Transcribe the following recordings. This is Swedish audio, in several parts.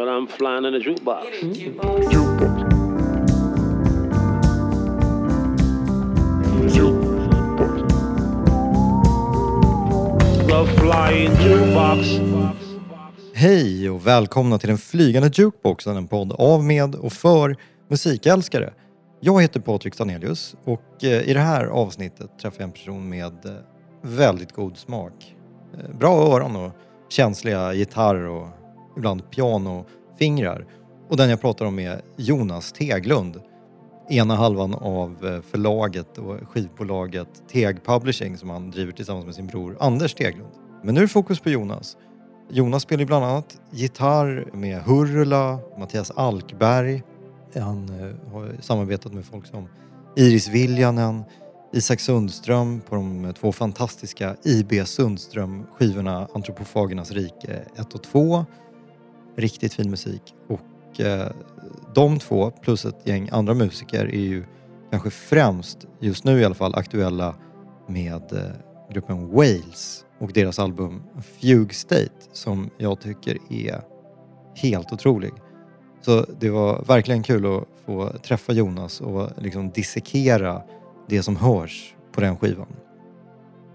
But I'm flying in a jukebox. Flying jukebox. Hej och välkomna till den flygande jukeboxen, en podd av, med och för musikälskare. Jag heter Patrik Stanelius och eh, i det här avsnittet träffar jag en person med eh, väldigt god smak. Eh, Bra öron och känsliga gitarr och ibland pianofingrar. Och den jag pratar om är Jonas Teglund. Ena halvan av eh, förlaget och skivbolaget Teg Publishing som han driver tillsammans med sin bror Anders Teglund. Men nu är det fokus på Jonas. Jonas spelar ju bland annat gitarr med Hurula, Mattias Alkberg. Han eh, har samarbetat med folk som Iris Viljanen, Isak Sundström på de eh, två fantastiska IB Sundström-skivorna Antropofagernas rike 1 och 2. Riktigt fin musik. Och eh, de två plus ett gäng andra musiker är ju kanske främst, just nu i alla fall, aktuella med eh, gruppen Wales och deras album Fugue State som jag tycker är helt otrolig. Så det var verkligen kul att få träffa Jonas och liksom dissekera det som hörs på den skivan.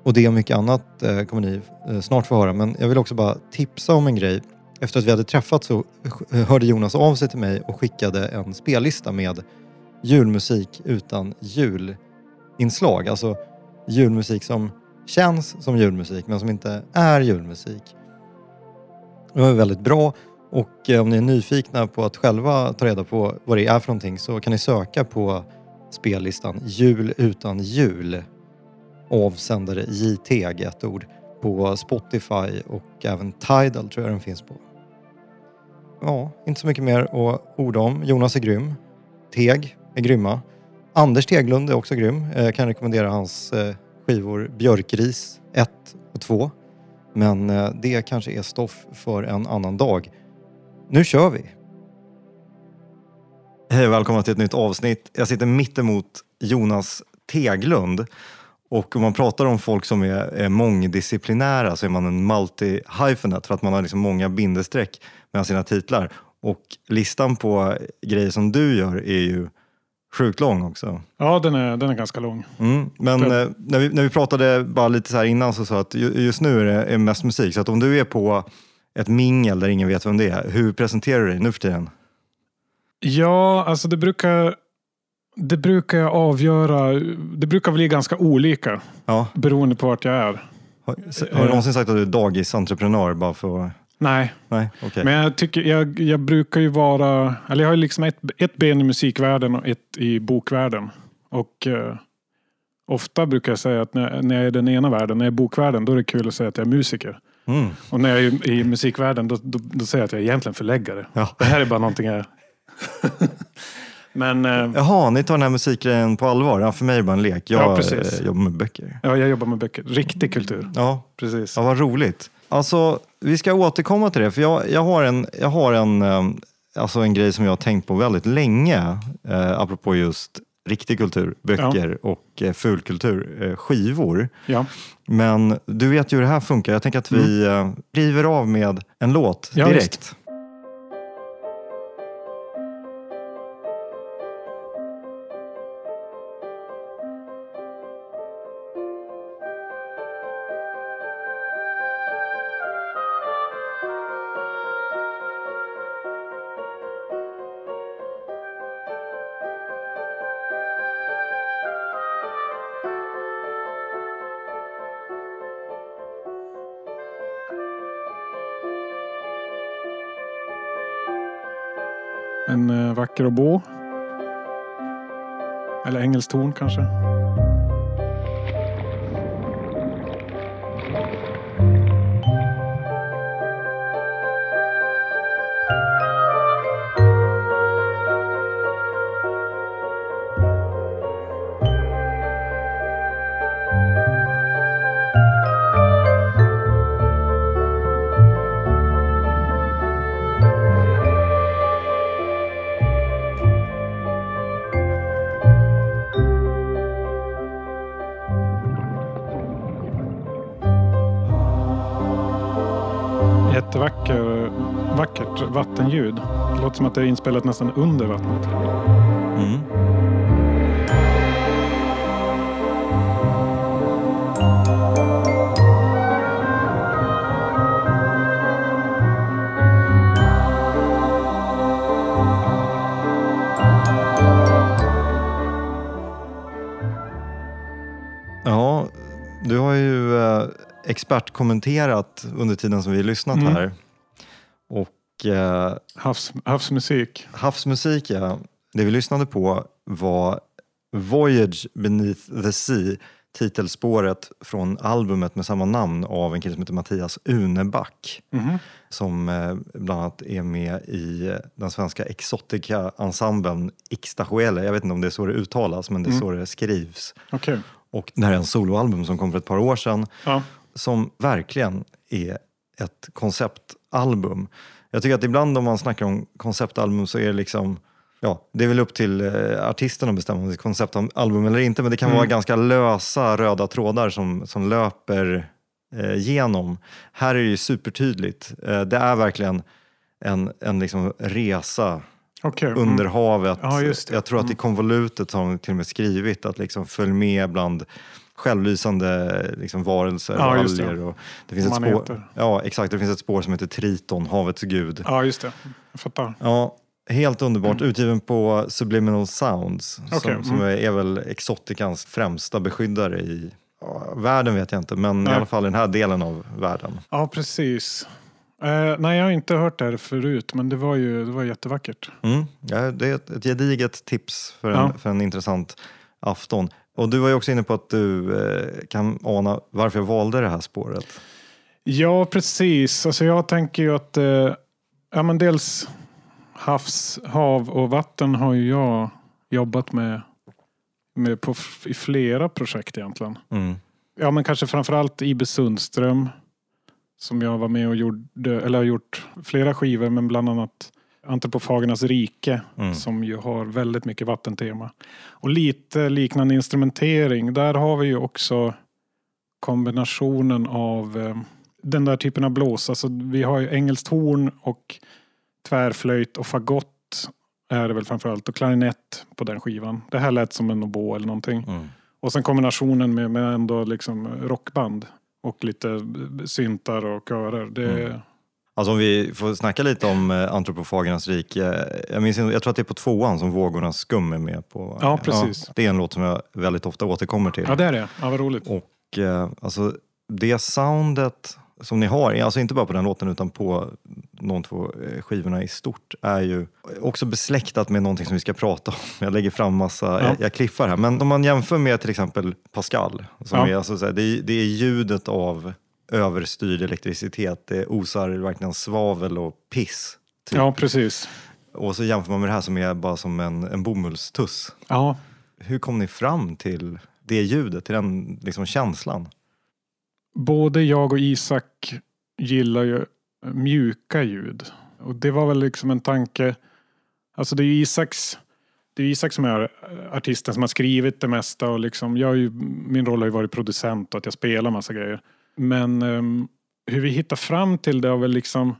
Och det och mycket annat eh, kommer ni eh, snart få höra men jag vill också bara tipsa om en grej. Efter att vi hade träffats så hörde Jonas av sig till mig och skickade en spellista med julmusik utan julinslag. Alltså julmusik som känns som julmusik men som inte är julmusik. Det var väldigt bra och eh, om ni är nyfikna på att själva ta reda på vad det är för någonting så kan ni söka på spellistan Jul utan jul avsändare JTG, ett ord, på Spotify och även Tidal tror jag den finns på. Ja, inte så mycket mer att orda om. Jonas är grym. Teg är grymma. Anders Teglund är också grym. Jag kan rekommendera hans eh, skivor Björkris 1 och 2. Men eh, det kanske är stoff för en annan dag. Nu kör vi! Hej och välkomna till ett nytt avsnitt. Jag sitter mitt emot Jonas Teglund. Och om man pratar om folk som är, är mångdisciplinära så är man en multi-hyphenate för att man har liksom många bindestreck mellan sina titlar. Och listan på grejer som du gör är ju sjukt lång också. Ja, den är, den är ganska lång. Mm. Men eh, när, vi, när vi pratade bara lite så här innan så sa att ju- just nu är det är mest musik. Så att om du är på ett mingel där ingen vet vem det är, hur presenterar du dig nu för tiden? Ja, alltså det brukar, det brukar jag avgöra. Det brukar bli ganska olika Ja. beroende på vart jag är. Har, har du någonsin sagt att du är dagisentreprenör bara för. Nej, Nej, okej. men jag tycker jag, jag brukar ju vara, eller jag har ju liksom ett, ett ben i musikvärlden och ett i bokvärlden. Och eh, ofta brukar jag säga att när, när jag är i den ena världen, när jag är i bokvärlden, då är det kul att säga att jag är musiker. Mm. Och när jag är i, i musikvärlden, då, då, då säger jag att jag är egentligen förläggare. Ja. Det här är bara någonting jag... men eh, Jaha, ni tar den här musikgrejen på allvar? Ja, för mig är det bara en lek. Jag Ja, eh, jobbar med böcker. ja, jag jobbar med böcker. Riktig kultur. Ja, Precis. ja vad roligt. Alltså, vi ska återkomma till det, för jag, jag har, en, jag har en, eh, alltså en grej som jag har tänkt på väldigt länge, eh, apropå just riktig kultur, böcker och eh, fulkultur, eh, skivor. Ja. Men du vet ju hur det här funkar. Jag tänker att vi eh, river av med en låt Ja, En eh, vacker oboe. Eller engelskt torn kanske. Vattenljud. Det låter som att det är inspelat nästan under vattnet. Mm. Ja, du har ju eh, expertkommenterat under tiden som vi lyssnat Mm. här. Och eh, Havs, havsmusik. havsmusik, ja. Det vi lyssnade på var Voyage Beneath the Sea, titelspåret från albumet med samma namn av en kille som heter Mattias Uneback Mhm. som eh, bland annat är med i den svenska exotica-ensemblen Ixtahuele. Jag vet inte om det är så det uttalas, men det är Mm. så det skrivs. Okej. Och det här är en soloalbum som kom för ett par år sedan Ja. som verkligen är ett konceptalbum. Jag tycker att ibland om man snackar om konceptalbum så är det liksom Ja, det är väl upp till eh, artisten att bestämma om det är konceptalbum eller inte, men det kan Mm. vara ganska lösa röda trådar som, som löper eh, genom. Här är det ju supertydligt. Eh, det är verkligen en, en liksom resa Okej. Mm. under havet. Ja. Jag tror att i konvolutet har de till och med skrivit att liksom följ med bland självlysande liksom varelser Ja, och alger. Och det finns ett spår, ja, exakt. Det finns ett spår som heter Triton, havets gud. Ja, just det. Jag fattar. Ja, helt underbart. Utgiven på Subliminal Sounds Okej, som, som mm. är, är väl Exoticans främsta beskyddare i ja, världen vet jag inte, men Nej. i alla fall i den här delen av världen. Ja, precis. Eh, nej, jag har inte hört det här förut, men det var ju det var jättevackert. Mm. Ja, det är ett, ett gediget tips för en, Ja. för en intressant afton. Och du var ju också inne på att du eh, kan ana varför jag valde det här spåret. Ja, precis. Alltså jag tänker ju att eh, ja, men dels havs, hav och vatten har ju jag jobbat med, med på, i flera projekt egentligen. Mm. Ja, men kanske framförallt Ibe Sundström som jag var med och gjorde, eller har gjort flera skivor, men bland annat Antropofagernas rike Mm. som ju har väldigt mycket vattentema. Och lite liknande instrumentering. Där har vi ju också kombinationen av eh, den där typen av blås. Alltså vi har ju engelskt horn och tvärflöjt och fagott är det väl framförallt och klarinett på den skivan. Det här lät som en oboe eller någonting. Mm. Och sen kombinationen med, med ändå liksom rockband och lite syntar och körer. Det, Mm. Alltså om vi får snacka lite om eh, Antropofagernas rike. Jag, minns, jag tror att det är på tvåan som Vågornas skum är med på. Ja, precis. det är en låt som jag väldigt ofta återkommer till. Ja, det är det. Ja, vad roligt. Och eh, alltså det soundet som ni har, alltså inte bara på den låten utan på de två eh, skivorna i stort, är ju också besläktat med någonting som vi ska prata om. Jag lägger fram massa, Ja. jag, jag kliffar här. Men om man jämför med till exempel Pascal, som Ja. är, alltså, så här, det, är, det är ljudet av överstyrd elektricitet. Det osar verkligen svavel och piss. Typ. Ja, precis. Och så jämför man med det här som är bara som en, en bomullstuss. Ja, Hur kom ni fram till det ljudet, till den liksom, känslan? Både jag och Isak gillar ju mjuka ljud. Och det var väl liksom en tanke. Alltså det är ju Isaks det är Isak som är artisten som har skrivit det mesta och liksom, jag har ju, min roll har ju varit producent och att jag spelar massa grejer. Men um, hur vi hittar fram till det har väl liksom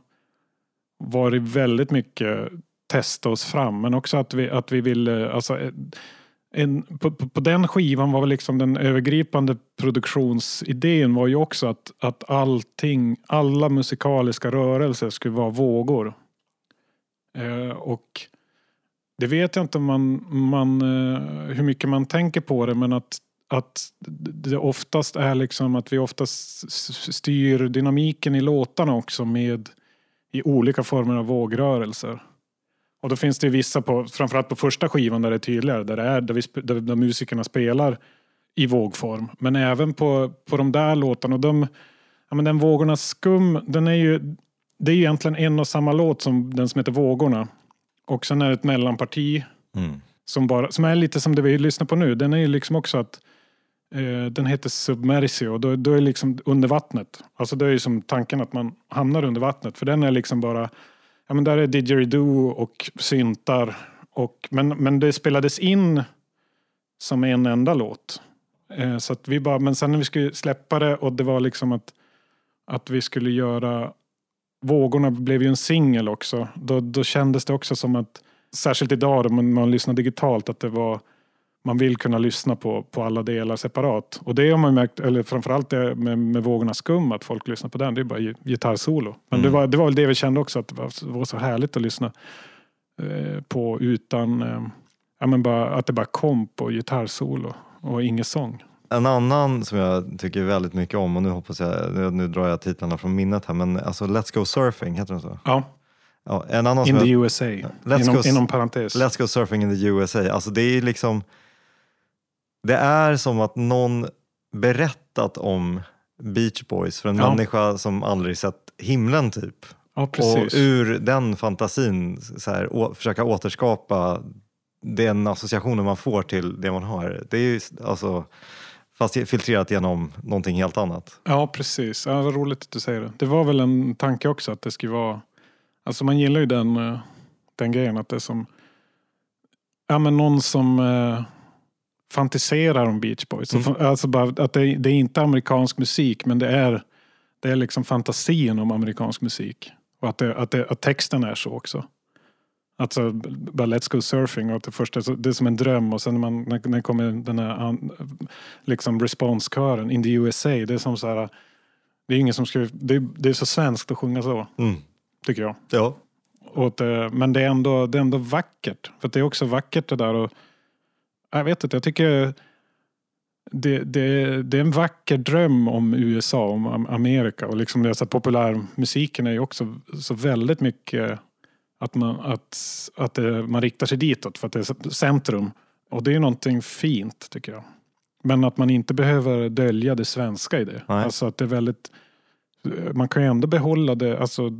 varit väldigt mycket testa oss fram men också att vi, att vi vill, eh, alltså eh, en, på, på, på den skivan var väl liksom den övergripande produktionsidén var ju också att, att allting, alla musikaliska rörelser skulle vara vågor. Eh, och det vet jag inte om man, man, eh, hur mycket man tänker på det men att, att det oftast är liksom att vi oftast styr dynamiken i låtarna också med i olika former av vågrörelser. Och då finns det vissa, på, framförallt på första skivan där det är tydligare, där, det är, där, vi, där, där musikerna spelar i vågform. Men även på, på de där låtarna. Och de, ja, men den Vågornas skum, den är ju, det är ju egentligen en och samma låt som den som heter Vågorna. Och sen är det ett mellanparti Mm. som, bara, som är lite som det vi lyssnar på nu. Den är ju liksom också att eh, den heter Submersio. Då, då är liksom under vattnet. Alltså det är ju som tanken att man hamnar under vattnet. För den är liksom bara, ja men där är didgeridoo och syntar. Och, men, men det spelades in som en enda låt. Eh, så att vi bara, men sen när vi skulle släppa det och det var liksom att, att vi skulle göra Vågorna blev ju en singel också. Då, då kändes det också som att, särskilt idag när man, man lyssnar digitalt, att det var man vill kunna lyssna på, på alla delar separat. Och det har man märkt, eller framförallt det med, med Vågornas skum, att folk lyssnar på den. Det är bara gi- gitarrsolo. Men det, Mm. var, det var väl det vi kände också, att det var, det var så härligt att lyssna eh, på utan, eh, ja men bara, att det bara kom på gitarrsolo och ingen sång. En annan som jag tycker väldigt mycket om och nu hoppas jag, nu, nu drar jag titlarna från minnet här, men alltså Let's Go Surfing, heter den så? Ja, Ja, en annan in the jag, USA. Let's Inom, go inom parentes. Let's Go Surfing in the USA, alltså det är liksom, det är som att någon berättat om Beach Boys för en Ja. människa som aldrig sett himlen typ. ja, Och ur den fantasin så här, å, försöka återskapa den associationen man får till det man hör. Det är ju alltså, fast filtrerat genom någonting helt annat. Ja, precis. Ja, vad roligt att du säger det. Det var väl en tanke också att det skulle vara... Alltså man gillar ju den, eh, den grejen att det är som... Ja, men någon som eh, fantiserar om Beach Boys. Mm. Så, Alltså bara att det, det är inte amerikansk musik men det är, det är liksom fantasin om amerikansk musik. Och att, det, att, det, att texten är så också. Alltså bara Let's Go Surfing och att det första det är som en dröm och sen när, man, när, när kommer den här liksom responskören In the USA. Det är som så här det är ingen som skulle, det, är- det är så svenskt att sjunga så, Mm. tycker jag. Ja. Och att, eh, men det är, ändå, det är ändå vackert. För det är också vackert det där och jag vet inte, jag tycker det, det, det är en vacker dröm om USA, om Am- Amerika. Och liksom det så populärmusiken är ju också så väldigt mycket att, man, att, att det, man riktar sig ditåt för att det är centrum. Och det är någonting fint tycker jag. Men att man inte behöver dölja det svenska i det. Nej. Alltså att det är väldigt, man kan ju ändå behålla det, alltså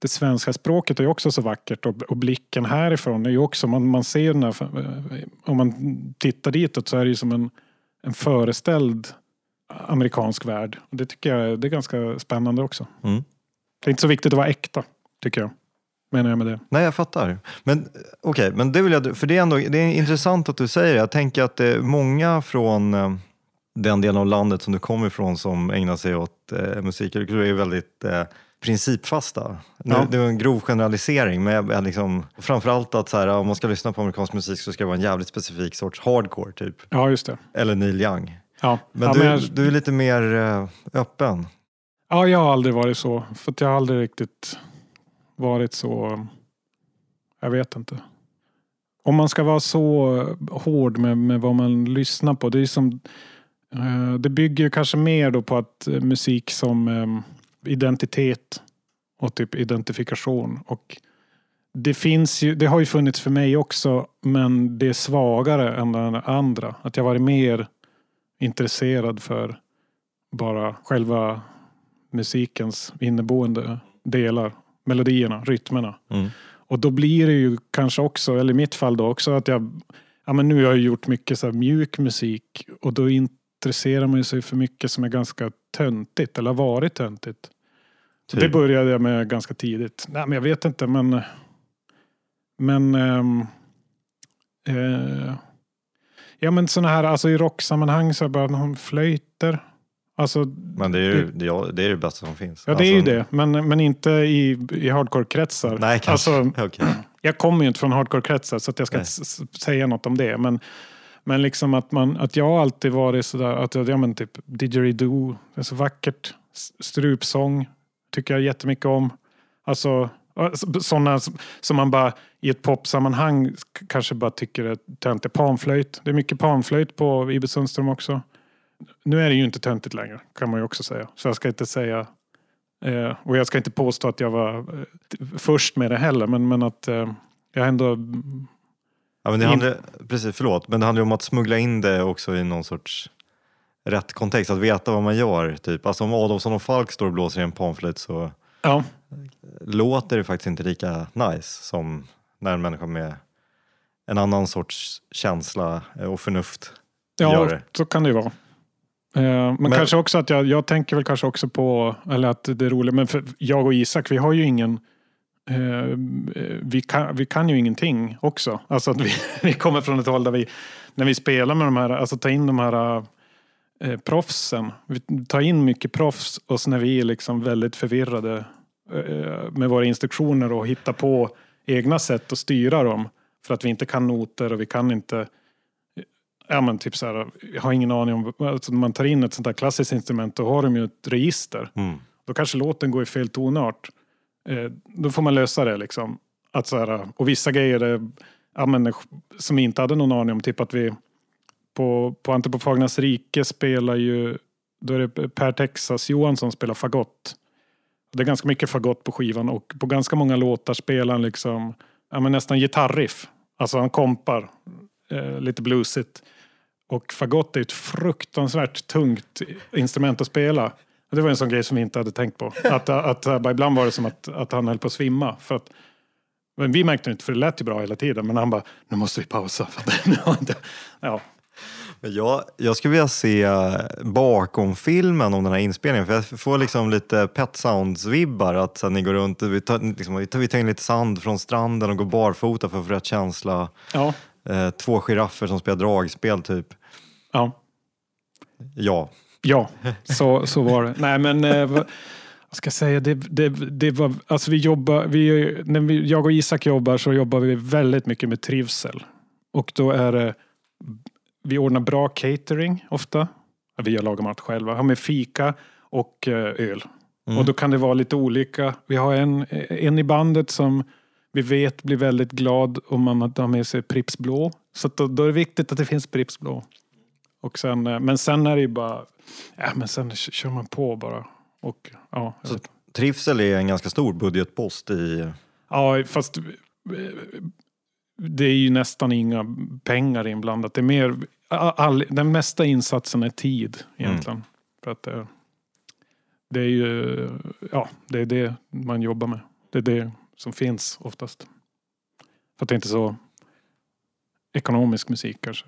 det svenska språket är också så vackert och, och blicken härifrån är ju också, man, man ser den här, om man tittar ditåt så är det ju som en, en föreställd amerikansk värld. Och det tycker jag det är ganska spännande också. Mm. Det är inte så viktigt att vara äkta, tycker jag. Menar jag med det. Nej, jag fattar. Men eh, okej, men det vill jag, för det är ändå det är intressant att du säger det. Jag tänker att det är många från eh, den delen av landet som du kommer ifrån som ägnar sig åt eh, musik och kultur är väldigt eh, principfasta. Nu, Ja. Det är en grov generalisering, men jag, jag liksom, framförallt att så här, om man ska lyssna på amerikansk musik så ska det vara en jävligt specifik sorts hardcore typ. Ja, just det. Eller Neil Young. Ja, Men, ja, du, men jag, du är lite mer eh, öppen. ja, jag har aldrig varit så. För jag har aldrig riktigt varit så... Jag vet inte. Om man ska vara så hård med, med vad man lyssnar på. Det är som... eh, Det bygger ju kanske mer då på att eh, musik som eh, identitet och typ identifikation. Och det finns ju, det har ju funnits för mig också, men det är svagare än den andra. Att jag varit mer intresserad för bara själva musikens inneboende delar. Melodierna, rytmerna. Mm. Och då blir det ju kanske också, eller i mitt fall då också, att jag... Ja men nu har jag gjort mycket så här mjuk musik och då intresserar man sig för mycket som är ganska töntigt, eller har varit töntigt. Typ. Det började jag med ganska tidigt. Nej men jag vet inte men... Men... ehm, eh, ja men sådana här, alltså i rocksammanhang så är bara någon flöjter. Alltså, Men det är ju det, ja, det, är det bästa som finns. ja det är ju Alltså, det, men, men inte i, i hardcore-kretsar. Nej, kanske. Alltså, Okej. jag kommer ju inte från hardcore-kretsar så att jag ska Nej. inte säga något om det. Men, men liksom att, man, att jag alltid varit sådär, att jag, ja men typ didgeridoo, det är så vackert. Strupsång tycker jag jättemycket om. Alltså sådana som man bara i ett popsammanhang kanske bara tycker är töntigt. Panflöjt, det är mycket panflöjt på Ibe Sundström också. Nu är det ju inte töntigt längre kan man ju också säga. Så jag ska inte säga Eh, och jag ska inte påstå att jag var eh, först med det heller, men, men att eh, jag ändå... Ja, men det In- handlar, precis, förlåt, men det handlar om att smuggla in det också i någon sorts rätt kontext, att veta vad man gör. Typ. Alltså om Adolfsson och Falk står och blåser i en panflöjt så Ja, låter det faktiskt inte lika nice som när en människa med en annan sorts känsla eh, och förnuft gör ja det. så kan det ju vara. Eh, men, Men- kanske också att jag, jag tänker väl kanske också på, eller att det är roligt, men för jag och Isak, vi har ju ingen eh, vi, kan, vi kan ju ingenting också. Alltså att vi, vi kommer från ett håll där vi, när vi spelar med de här, alltså ta in de här eh, proffsen. Vi tar in mycket proffs och sen är vi liksom väldigt förvirrade eh, med våra instruktioner och hitta på egna sätt att styra dem. För att vi inte kan noter och vi kan inte Ja men typ så här, jag har ingen aning om, alltså när man tar in ett sånt här klassiskt instrument då har de ju ett register. Mm. Då kanske låten går i fel tonart. Eh, då får man lösa det liksom. Att så här, och vissa grejer är, ja, men, som vi inte hade någon aning om, typ att vi på, på Antropofagernas rike spelar ju, då är det Per Texas Johansson spelar fagott. Det är ganska mycket fagott på skivan och på ganska många låtar spelar han liksom, ja men nästan gitarriff. Alltså han kompar, eh, lite bluesigt. Och fagott är ett fruktansvärt tungt instrument att spela. Det var en sån grej som vi inte hade tänkt på. Att, att, att, ibland var det som att, att han höll på att svimma. För att, men vi märkte det inte för det lät ju bra hela tiden. Men han bara, nu måste vi pausa. För att, nu har inte, ja. Men jag, jag skulle vilja se bakom filmen om den här inspelningen för jag får liksom lite Pet Sounds-vibbar att så ni går runt, vi tar, liksom, vi, tar, vi tar in lite sand från stranden och går barfota för att få rätt känsla. ja, Eh, två giraffer som spelar dragspel typ. ja. Ja. Ja, så, så var det. Nej men, eh, vad, ska jag säga, det, det, det var, alltså vi jobbar, vi, när vi, jag och Isak jobbar så jobbar vi väldigt mycket med trivsel. Och då är det, vi ordnar bra catering ofta. Vi har lagat mat själva, har med fika och eh, öl. Och då kan det vara lite olika. Vi har en, en i bandet som vi vet blir väldigt glad om man har med sig Pripps Blå. Så då, då är det viktigt att det finns Pripps Blå. Och sen, eh, men sen är det ju bara, ja men sen kör man på bara. Och ja, Så trivsel är en ganska stor budgetpost i... ja fast eh, det är ju nästan inga pengar inblandat. Det är mer, all, den mesta insatsen är tid egentligen. För att det, det är ju, ja det är det man jobbar med. Det är det som finns oftast. För att det är inte så ekonomisk musik kanske.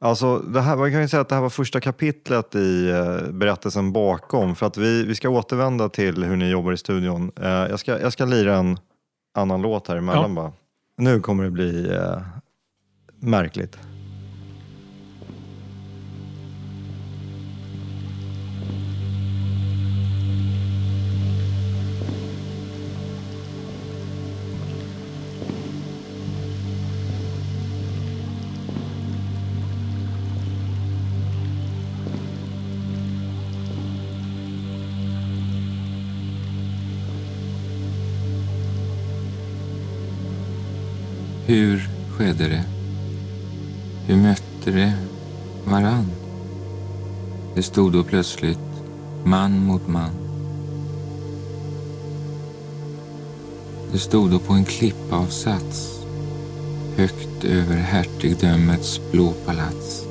Alltså, det här, man kan ju säga att det här var första kapitlet i eh, berättelsen bakom. För att vi, vi ska återvända till hur ni jobbar i studion. Eh, jag, ska, jag ska lira en annan låt här emellan bara. Nu kommer det bli eh, märkligt. Hur skedde det? Hur mötte det varann? Det stod då plötsligt man mot man. Det stod då på en klippavsats högt över hertigdömets blå palats.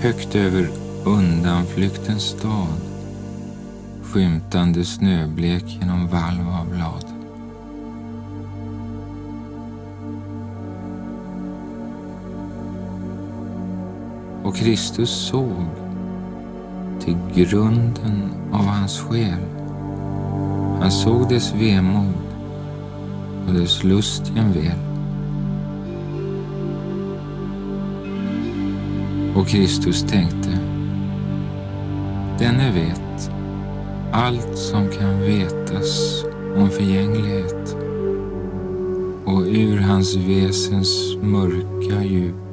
Högt över undanflyktens stad skymtande snöblek genom valv av blad. Och Kristus såg till grunden av hans själ. Han såg dess vemod och dess lust jämväl. Och Kristus tänkte, denne vet allt som kan vetas om förgänglighet och ur hans väsens mörka djup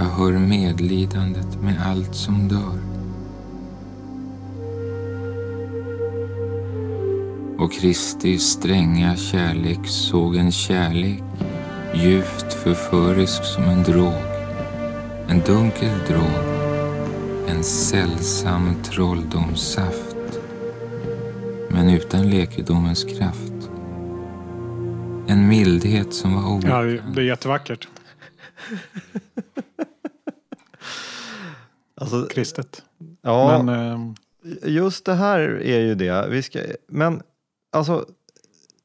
jag hör medlidandet med allt som dör. Och Kristi stränga kärlek såg en kärlek djupt förförisk som en drog. En dunkel drog. En sällsam trolldomssaft. Men utan läkedomens kraft. En mildhet som var Ja, obruten. det är jättevackert. Alltså, Kristet. ja, Men ehm, just det här är ju det. Vi ska, men alltså,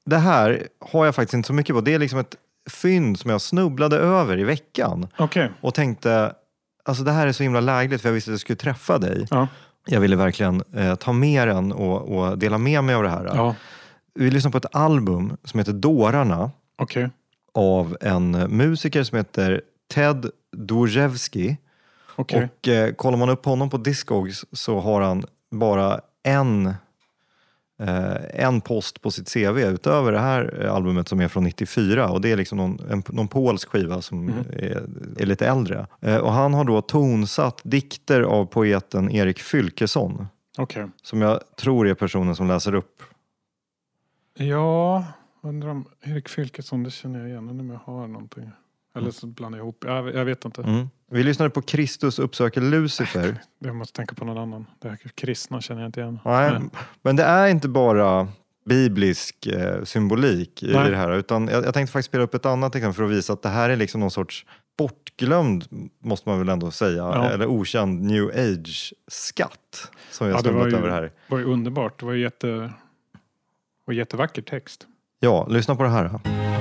det här har jag faktiskt inte så mycket på. Det är liksom ett fynd som jag snubblade över i veckan okej. och tänkte, alltså det här är så himla lägligt för jag visste att jag skulle träffa dig. Ja. Jag ville verkligen eh, ta med den och, och dela med mig av det här. Ja, Vi lyssnar på ett album som heter Dårarna okej. av en musiker som heter Ted Dojevski. Okej. Och eh, kollar man upp honom på Discogs så har han bara en eh, en post på sitt CV utöver det här eh, albumet som är från 94 och det är liksom någon, en, någon polsk skiva som är, är lite äldre. Eh, och han har då tonsatt dikter av poeten Erik Fylkesson Okej. som jag tror är personen som läser upp. Ja, undrar om Erik Fylkesson, det känner jag igen. Om jag har någonting. Eller så blandar jag ihop. Jag, jag vet inte. Mm. Vi lyssnade på Kristus uppsöker Lucifer. Jag måste tänka på någon annan. Det här kristna känner jag inte igen. Nej, Nej. men det är inte bara biblisk eh, symbolik i Nej. det här. Utan jag, jag tänkte faktiskt spela upp ett annat exempel för att visa att det här är liksom någon sorts bortglömd, måste man väl ändå säga, Ja. eller okänd new age-skatt som har Ja, snubblat över här. Det var ju underbart. Det var ju jätte, och jättevacker text. Ja, lyssna på det här. Vem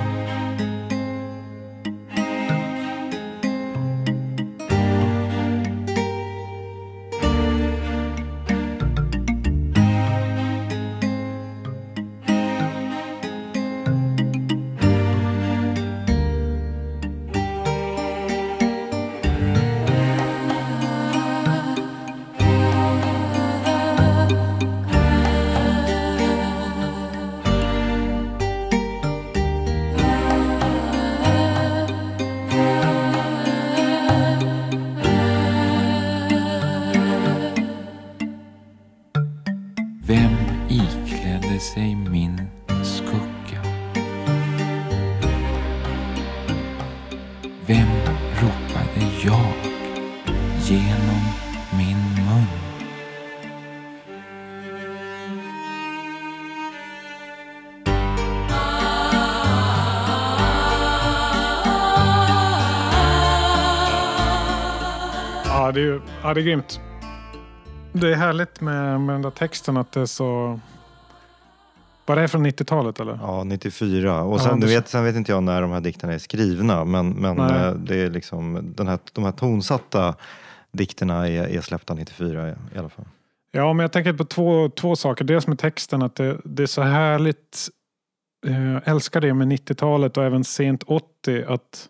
ja, det är grymt. Det är härligt med, med den där texten att det är så... Var det från 90-talet eller? Ja, 94. Och Ja, sen, du det- vet, sen vet inte jag när de här dikterna är skrivna, men, men Nej. eh, det är liksom, den här, de här tonsatta dikterna är, är släppta 94 i, i alla fall. Ja, men jag tänker på två, två saker. Dels med texten, att det, det är så härligt. eh, Jag älskar det med 90-talet och även sent 80. Att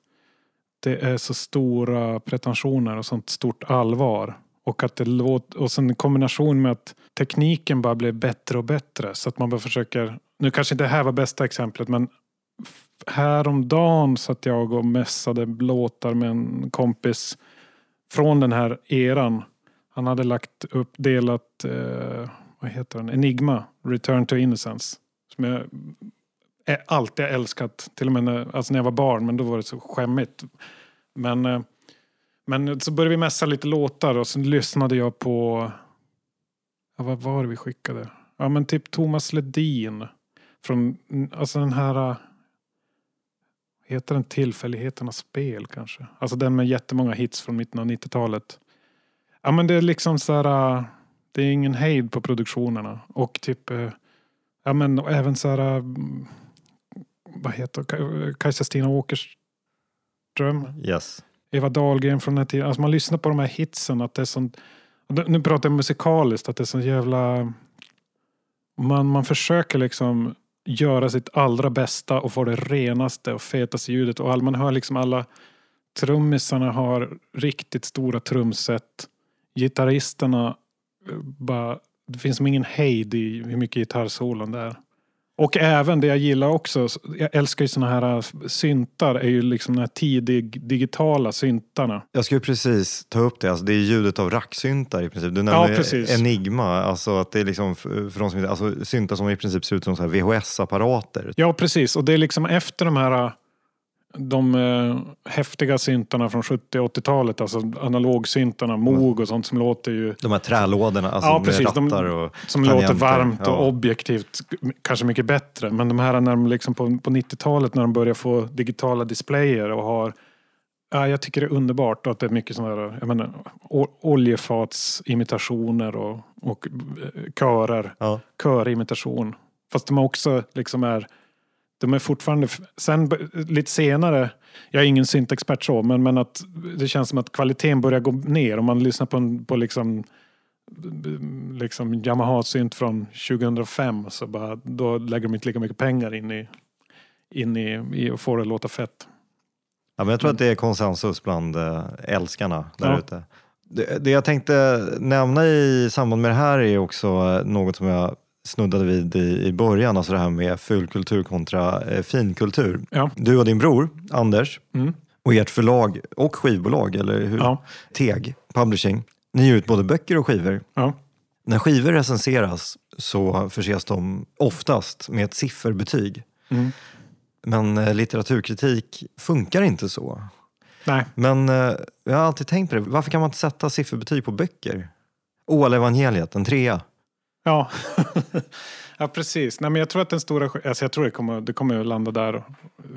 det är så stora pretensioner och sånt stort allvar. Och att det låter, och sen i kombination med att tekniken bara blev bättre och bättre. Så att man bara försöker, nu kanske inte det här var bästa exemplet men häromdagen satt jag och mässade låtar med en kompis från den här eran. Han hade lagt upp, delat, eh, vad heter den, Enigma, Return to Innocence. Som jag alltid älskat, till och med när, alltså när jag var barn, men då var det så skämmigt. Men, eh, men så började vi mässa lite låtar och sen lyssnade jag på, ja, vad var det vi skickade? Ja men typ Thomas Ledin. Från, alltså den här, eh, heter den Tillfälligheternas spel kanske? Alltså den med jättemånga hits från mitten av 90-talet. Ja men det är liksom så här, eh, det är ingen hejd på produktionerna. Och typ, ja men och även så här, vad heter Ka- Kajsa-Stina Åkerström, Yes. Eva Dahlgren från den här tiden. Alltså man lyssnar på de här hitsen, att det är sånt, nu pratar jag musikaliskt, att det är så jävla, man, man försöker liksom göra sitt allra bästa och få det renaste och fetaste ljudet. Och all, man hör liksom alla trummisarna har riktigt stora trumset. Gitarristerna, eh, bara, det finns som ingen hejd i hur mycket gitarrsolon det är. Och även det jag gillar också, jag älskar ju såna här eh, syntar, är ju liksom de här tidig digitala syntarna. Jag skulle precis ta upp det, alltså det är ljudet av racksyntar i princip. Du nämnde precis. Enigma, alltså att det är liksom för de som alltså syntar som i princip ser ut som VHS-apparater. Ja, precis. Och det är liksom efter de här de eh, häftiga syntarna från 70 80-talet, alltså analogsyntarna, Moog och sånt som låter ju De här trälådorna alltså Ja, precis. De- och som låter varmt och Ja. objektivt kanske mycket bättre. Men de här när de liksom på, på 90-talet när de börjar få digitala displayer och har Ja, jag tycker det är underbart och att det är mycket sådana här, jag menar, oljefatsimitationer och, och eh, körer. Ja. Körimitation. Fast de också liksom är, de är fortfarande, sen lite senare, jag är ingen syntexpert så, men, men att det känns som att kvaliteten börjar gå ner om man lyssnar på, en, på liksom liksom Yamaha-synt från 2005 så bara, då lägger de inte lika mycket pengar in i, in i, i att få det att låta fett. Ja, men jag tror att det är konsensus bland eh, älskarna där Ja. ute. Det, det jag tänkte nämna i samband med det här är också eh, något som jag snuddade vid i, i början, alltså det här med fulkultur kontra eh, finkultur. Ja. Du och din bror, Anders, Mm. och ert förlag och skivbolag, eller hur? Ja. Teg Publishing. Ni ger ut både böcker och skivor. Ja. När skivor recenseras så förses de oftast med ett sifferbetyg. Mm. Men eh, litteraturkritik funkar inte så. Nej. Men eh, jag har alltid tänkt på det, varför kan man inte sätta sifferbetyg på böcker? Ål-evangeliet, en trea. Ja. ja, precis. Nej, men jag tror att den stora alltså jag tror det kommer, det kommer att landa där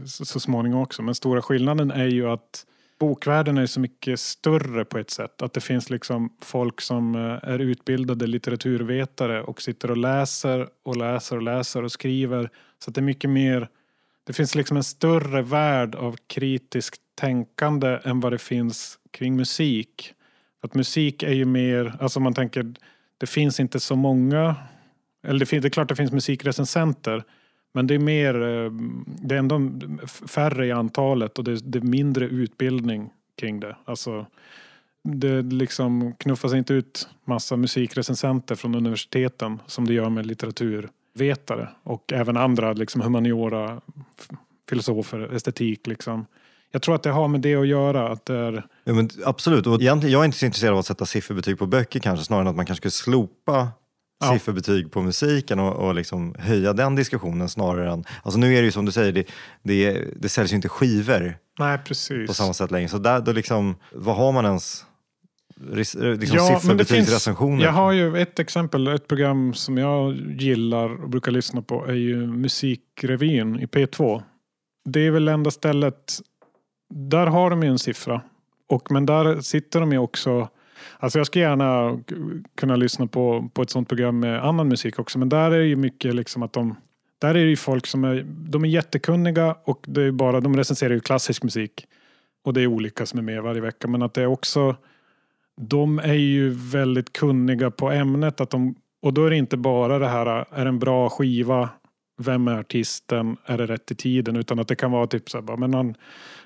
så, så småningom också. Men stora skillnaden är ju att bokvärlden är så mycket större på ett sätt. Att det finns liksom folk som eh, är utbildade litteraturvetare och sitter och läser och läser och läser och skriver. Så att det är mycket mer, det finns liksom en större värld av kritiskt tänkande än vad det finns kring musik. Att musik är ju mer, alltså man tänker, det finns inte så många, eller det, finns, det är klart det finns musikrecensenter, men det är mer, eh, det är ändå färre i antalet och det, det är mindre utbildning kring det. Alltså, det liksom knuffas inte ut massa musikrecensenter från universiteten som det gör med litteraturvetare och även andra liksom humaniora, filosofer, estetik liksom. Jag tror att det har med det att göra, att det är Ja, men absolut, och egentligen, jag är inte så intresserad av att sätta sifferbetyg på böcker kanske, snarare än att man kanske skulle slopa Ja. sifferbetyg på musiken och, och liksom höja den diskussionen snarare än... Alltså nu är det ju som du säger, det, det, det säljs ju inte skivor Nej, precis. på samma sätt längre. Så där, då liksom, vad har man ens? Liksom Ja, sifferbetygsrecensioner? Jag har ju ett exempel, ett program som jag gillar och brukar lyssna på är ju Musikrevyn i P2. Det är väl enda stället, där har de ju en siffra. Och, men där sitter de ju också, alltså jag skulle gärna kunna lyssna på, på ett sånt program med annan musik också, men där är det ju mycket liksom att de där är det ju folk som är, de är jättekunniga och det är bara, de recenserar ju klassisk musik. Och det är olika som är med varje vecka. Men att det är också, de är ju väldigt kunniga på ämnet. Att de, och då är det inte bara det här, är det en bra skiva? Vem är artisten? Är det rätt i tiden? Utan att det kan vara typ så här, men någon,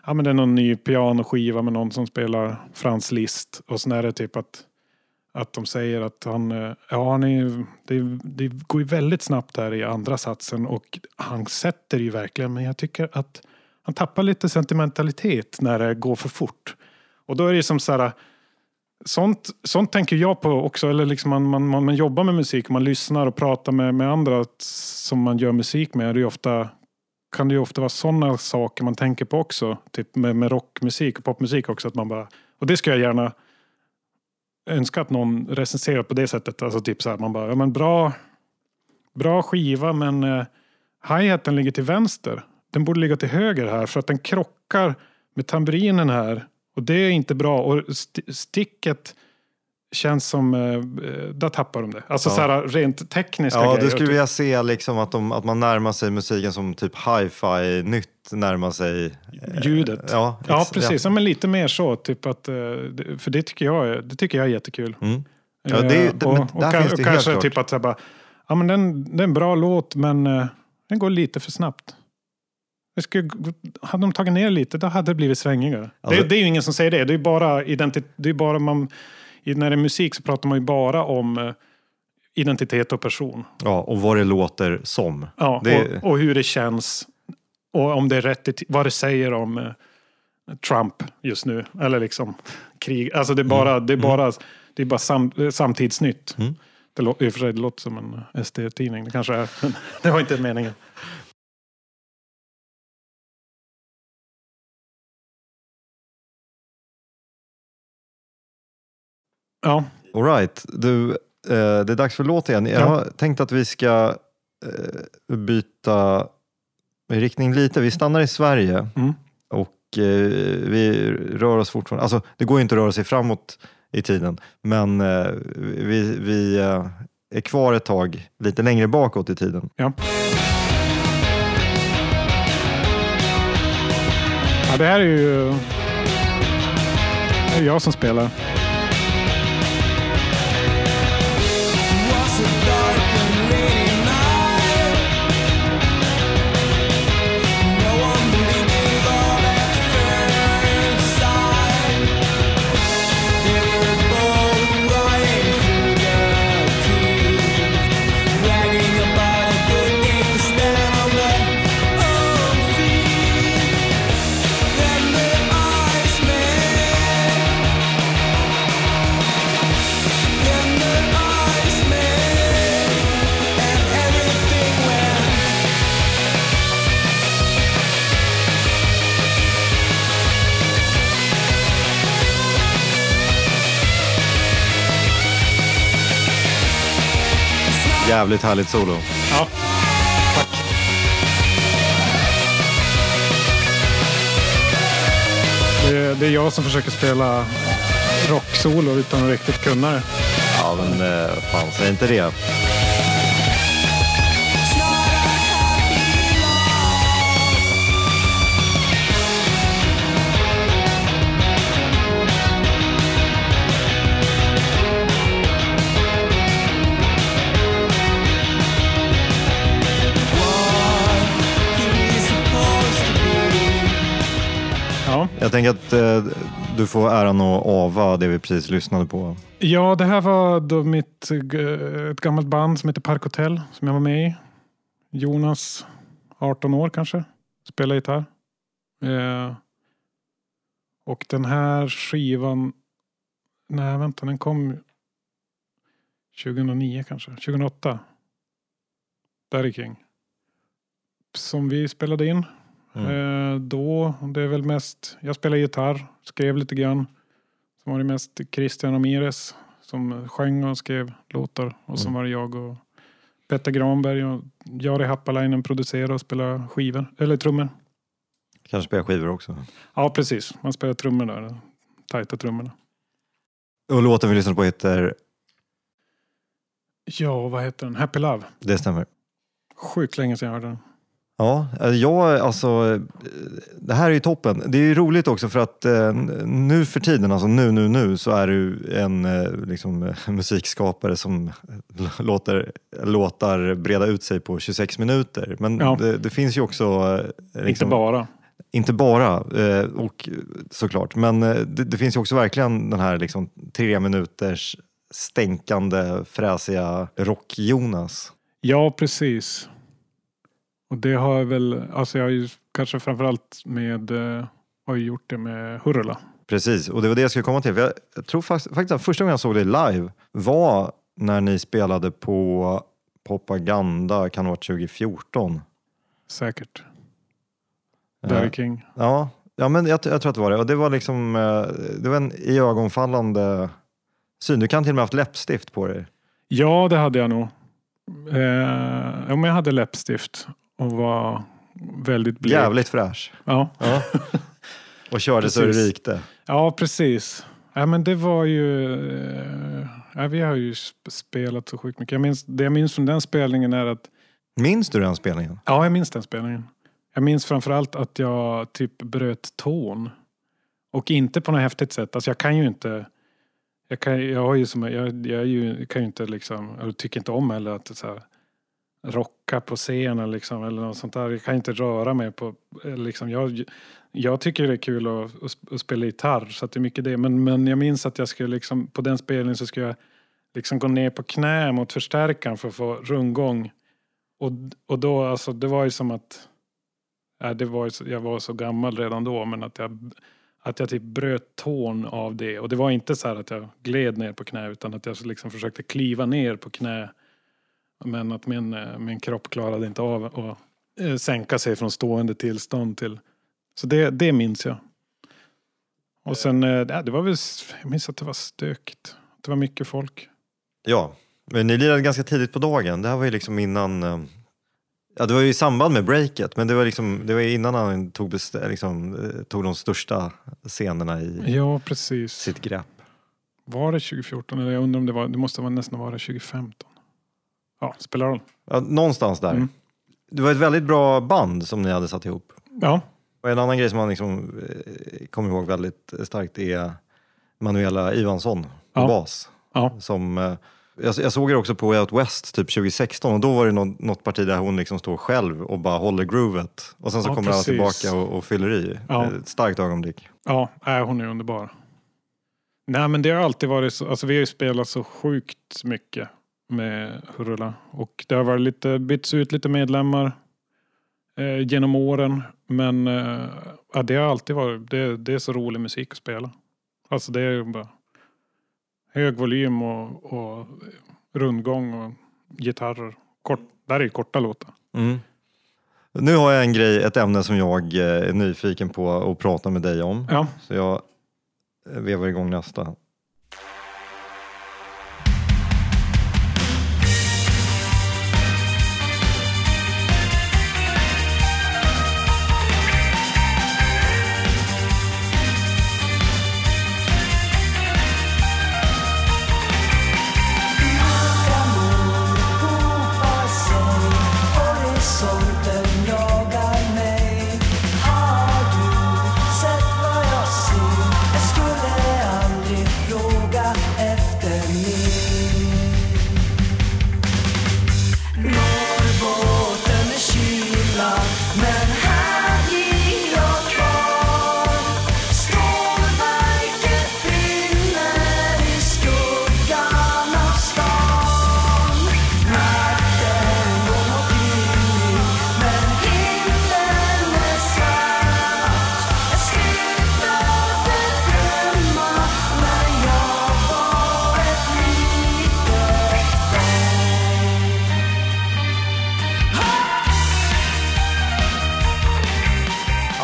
ja men det är någon ny pianoskiva med någon som spelar Frans Liszt. Och sen är det typ att, att de säger att han, eh, ja han är, det, det går ju väldigt snabbt här i andra satsen och han sätter ju verkligen, men jag tycker att han tappar lite sentimentalitet när det går för fort. Och då är det som så här, sånt, sånt tänker jag på också. Eller liksom man, man, man, man jobbar med musik, man lyssnar och pratar med, med andra som man gör musik med. Det är ofta, kan det ju ofta vara sådana saker man tänker på också. Typ med, med rockmusik och popmusik också. Att man bara, och det skulle jag gärna önska att någon recenserar på det sättet. Alltså typ så här, man bara, ja men bra, bra skiva men eh, hi-haten ligger till vänster. Den borde ligga till höger här för att den krockar med tamburinen här. Och det är inte bra. Och st- sticket känns som, eh, där tappar de det. Alltså Ja. så här rent tekniska Ja, grejer. du skulle vilja se liksom att, de, att man närmar sig musiken som typ hi-fi nytt närmar sig... eh, Ljudet. Ja, Ja, precis. Ja, men lite mer så. Typ att, eh, för det tycker jag det tycker jag är jättekul. Mm. Ja, det Eh, det- och, och, och helt kanske klart. typ att så här bara, ja, men den, det är en bra låt men eh, den går lite för snabbt. Det skulle, hade de tagit ner lite då hade det blivit svängigare. Alltså- det, det är ju ingen som säger det. Det är bara identitet. Det är bara man, i- när det är musik så pratar man ju bara om eh, identitet och person. Ja, och vad det låter som. Ja, Det- och, och hur det känns. Och om det är rätt, vad det säger om eh, Trump just nu. Eller liksom krig. Alltså det är bara, det är bara, det är bara sam, eh, samtidsnytt. Mm. Det, lå- I och för sig det låter som en SD-tidning. Det kanske är. Men det var inte meningen. Ja, All right. du, eh, det är dags för låt igen. Jag Ja. har tänkt att vi ska eh, byta riktning lite. Vi stannar i Sverige Mm. och eh, vi rör oss fortfarande, alltså det går ju inte att röra sig framåt i tiden, men eh, vi, vi eh, är kvar ett tag lite längre bakåt i tiden. Ja. ja det här är ju... Det är jag som spelar. possibility Jävligt härligt solo. Ja, tack. Det är, det är jag som försöker spela rocksolo utan att riktigt kunna det. Ja, men eh, fan, säg inte det. Jag tänker att eh, du får äran att ava det vi precis lyssnade på. ja, det här var då mitt, eh, ett gammalt band som heter Park Hotel som jag var med i. Jonas, 18 år kanske, spelade gitarr. Eh, och den här skivan, nej vänta, den kom 2009 kanske, 2008. Där kring. Som vi spelade in. Mm. Eh, då, det är väl mest, jag spelar gitarr, skrev lite grann. Så var det mest Christian Ramirez som sjöng och skrev låtar. Och så Mm. var det jag och Petter Granberg och Jari Happalainen producerade och spelade skivor, eller trummor. Kanske spela skivor också. Ja, precis. Man spelar trummor där. Tajta trummorna. Och låten vi lyssnade på heter Ja, vad heter den? Happy Love. Det stämmer. Sjukt länge sedan jag hörde den. Ja, eh, jag, alltså, det här är ju toppen. Det är ju roligt också för att eh, nu för tiden, alltså nu, nu, nu, så är du en eh, liksom, eh, musikskapare som låter låtar breda ut sig på 26 minuter. Men Ja. det, det finns ju också... eh, liksom- Inte bara. Inte bara, eh, och såklart, men eh, det, det finns ju också verkligen den här liksom, tre minuters stänkande, fräsiga rock-Jonas. Ja, precis. Och det har jag väl, alltså jag har ju kanske framförallt med, eh, har ju gjort det med Hurula. Precis, och det var det jag skulle komma till. Jag, jag tror faktiskt, faktiskt att första gången jag såg det live var när ni spelade på Propaganda, kan det ha varit 2014? Säkert. Eh, King. Ja, ja men jag, jag tror att det var det. Och det var liksom, eh, det var en iögonfallande syn. Du kan till och med ha haft läppstift på dig. Ja, det hade jag nog. Eh, ja, men jag hade läppstift och var väldigt blek. Jävligt fräsch. Ja. Ja. Och körde så det rikte. ja, precis. Ja, men det var ju... Eh, ja, vi har ju sp- spelat så sjukt mycket. Jag minns, det jag minns från den spelningen är att Minns du den spelningen? Ja, jag minns den spelningen. Jag minns framförallt att jag typ bröt tån. Och inte på något häftigt sätt. Alltså jag kan ju inte... Jag, kan, jag, har ju som, jag, jag är ju, kan ju inte liksom... Jag tycker inte om heller att så här, rocka på scenen liksom, eller något sånt där. Jag kan inte röra mig på... Liksom, jag, jag tycker det är kul att, att, spela gitarr, så att det är mycket det. Men, men jag minns att jag skulle liksom, på den spelningen så skulle jag liksom gå ner på knä mot förstärkaren för att få rundgång. Och, och då, alltså, det var ju som att... Äh, det var, ju jag var så gammal redan då, men att jag, att jag typ bröt tån av det. Och det var inte så här att jag gled ner på knä, utan att jag liksom försökte kliva ner på knä. Men att min, eh, min kropp klarade inte av att eh, sänka sig från stående tillstånd till... Så det, det minns jag. Och sen, eh, ja, det var väl, jag minns att det var stökigt. Det var mycket folk. Ja, men ni lirade ganska tidigt på dagen. Det här var ju liksom innan... Ja, det var ju i samband med breaket, men det var, liksom, det var innan han tog, liksom, tog de största scenerna i Ja, precis. sitt grepp. Var det 2014? Eller jag undrar om det var, det måste vara nästan vara 2015. Ja, spelar roll. Ja, någonstans där. Mm. Det var ett väldigt bra band som ni hade satt ihop. Ja, Och en annan grej som man liksom, eh, kommer ihåg väldigt starkt är Manuela Ivansson på Ja. bas. ja, Som, eh, jag, såg er också på Way Out West typ 2016 och då var det något, något parti där hon liksom står själv och bara håller groovet. Och sen så Ja, kommer alla precis. tillbaka och, och fyller i. Ja. Ett starkt ögonblick. ja äh, hon är underbar. Nej, men det har alltid varit så. Alltså, vi har ju spelat så sjukt mycket med Hurula. Och det har varit lite, bytts ut lite medlemmar eh, genom åren. Men eh, ja, det har alltid varit, det, det är så rolig musik att spela. Alltså det är bara hög volym och, och rundgång och gitarrer. Kort, där är ju korta låtar. Mm. Nu har jag en grej, ett ämne som jag eh, är nyfiken på att prata med dig om. Ja, Så jag eh, vevar igång nästa.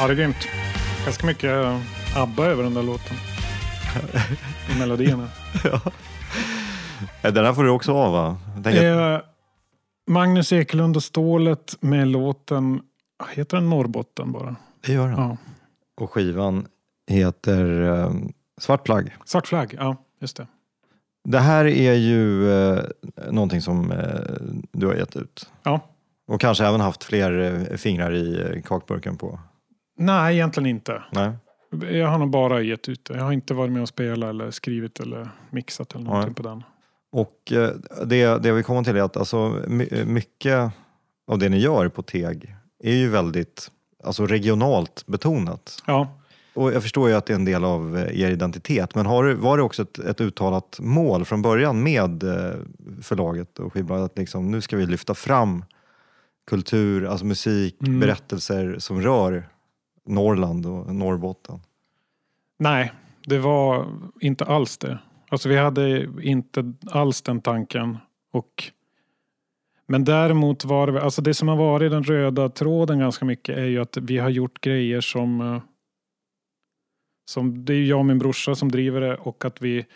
Det är grymt. Ganska mycket eh, ABBA över den där låten. I melodierna. Eh, Den här får du också av va? Eh, Magnus Ekelund och Stålet med låten, heter den Norrbotten bara? det gör den. Ja. Och skivan heter eh, Svart flagg. Svart flagg, ja just det. Det här är ju eh, någonting som eh, du har gett ut. Ja. Och kanske även haft fler eh, fingrar i kakburken på. Nej, egentligen inte. Nej. Jag har nog bara gett ut det. Jag har inte varit med och spelat eller skrivit eller mixat eller någonting Nej. på den. Och eh, det, det vi kommer till är att alltså, my- mycket av det ni gör på TEG är ju väldigt alltså, regionalt betonat. Ja, Och jag förstår ju att det är en del av eh, er identitet, men har, var det också ett, ett uttalat mål från början med eh, förlaget och skivbolaget att liksom, nu ska vi lyfta fram kultur, alltså musik, Mm. berättelser som rör Norrland och Norrbotten? nej, det var inte alls det. Alltså vi hade inte alls den tanken. Och, men däremot var det, alltså det som har varit den röda tråden ganska mycket är ju att vi har gjort grejer som, eh, som det är jag och min brorsa som driver det och att vi,